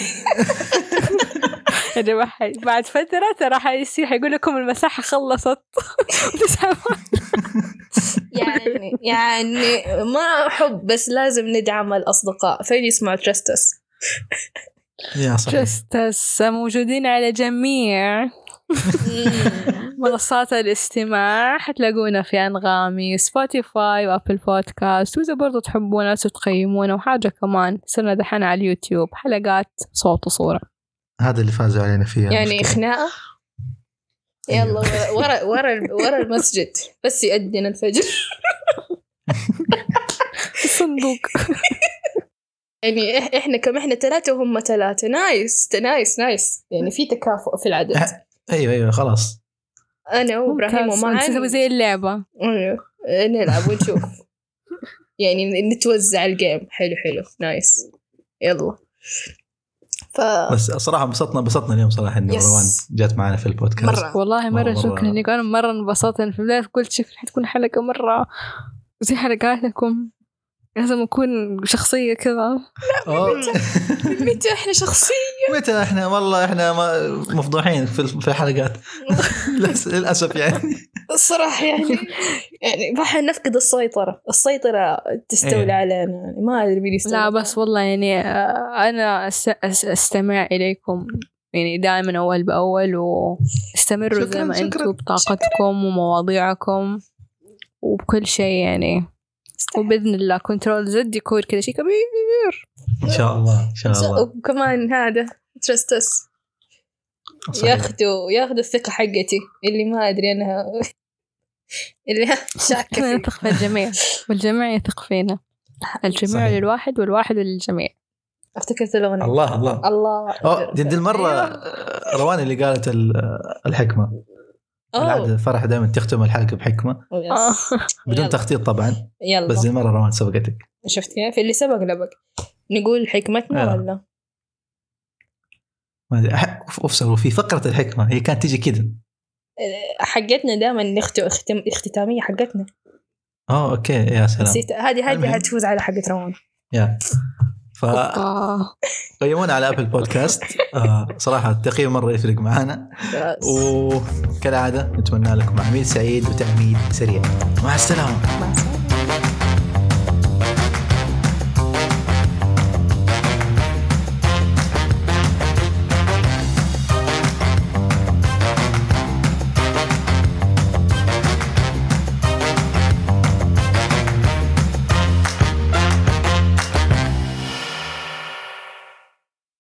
يا جماعة بعد فترة ترى حيصير حيقول لكم المساحة خلصت. يعني يعني ما احب بس لازم ندعم الأصدقاء. فين يسمعوا Trust Us يا صحيح. موجودين على جميع. منصات الاستماع حتلاقونا في أنغامي سبوتيفاي و Apple Podcast وإذا برضو تحبونا تقيمونا وحاجة كمان صرنا دحين على اليوتيوب حلقات صوت وصورة. هذا اللي فازوا علينا فيه يعني مشكلة. خناقه يلا ورا ورا ورا المسجد بس يأذن الفجر. الصندوق يعني إح- إحنا كم إحنا ثلاثة وهم ثلاثة nice nice nice. يعني في تكافؤ في العدد. أيوه أيوه خلاص. أنا وإبراهيم. وممكن نسوي زي اللعبة. أيوه. نلعب ونشوف. يعني نتوزع ال game. حلو حلو. nice. يلا. ف بس صراحة انبسطنا انبسطنا اليوم صراحة yes. روان جات معنا في البودكاست. مرة. والله مرة مرة- شكرا. لك أنا مرة انبسطت في البداية قلت شكل حتكون حلقة مرة. زي حلقاتكم. لازم أكون شخصية كذا. أوه. متى إحنا شخصية؟ متى إحنا؟ والله إحنا ما مفضوحين في في الحلقات. للأسف يعني. الصراحة يعني يعني بحن نفقد السيطرة. السيطرة تستولي إيه. علينا يعني. ما أدري مين لا بس والله يعني آه، أنا أس- أس- أستمع إليكم يعني دائما أول بأول واستمروا زي ما شكراً. أنتم بطاقتكم ومواضيعكم. وبكل شيء يعني. وبإذن الله Control Z يكون كذا شيء كبير. إن شاء الله إن شاء الله. وكمان هذا Trust Us صحيح. ياخذوا ياخذوا الثقة حقتي. اللي ما أدري أنا اللي فيه. نثق في الجميع. والجميع يثق فينا. الجميع صحيح. للواحد والواحد للجميع. أفتكرت الأغنية. الله الله. الله. دي, دي المرة أيوة. روان اللي قالت ال- الحكمة. العاده فرح دائما تختم الحلقة بحكمة. آه. بدون يلا. تخطيط طبعا. يلا. بس دي المره روان سبقتك. شفت كيف؟ اللي سبق لبق. نقول حكمتنا آه. ولا؟ ما أدري. أوف وفي فقرة الحكمة. هي كانت تيجي كذا. حقتنا دائما نختم اختم اختتامية حقتنا. آه okay. يا سلام. نسيت. هذه هذه. هتفوز على حقة روان. يا. فقيمونا على Apple Podcast آه صراحة التقييم مرة يفرق معنا بس. وكالعادة نتمنى لكم عميل سعيد وتعميد سريع. مع السلامة. مع السلامة.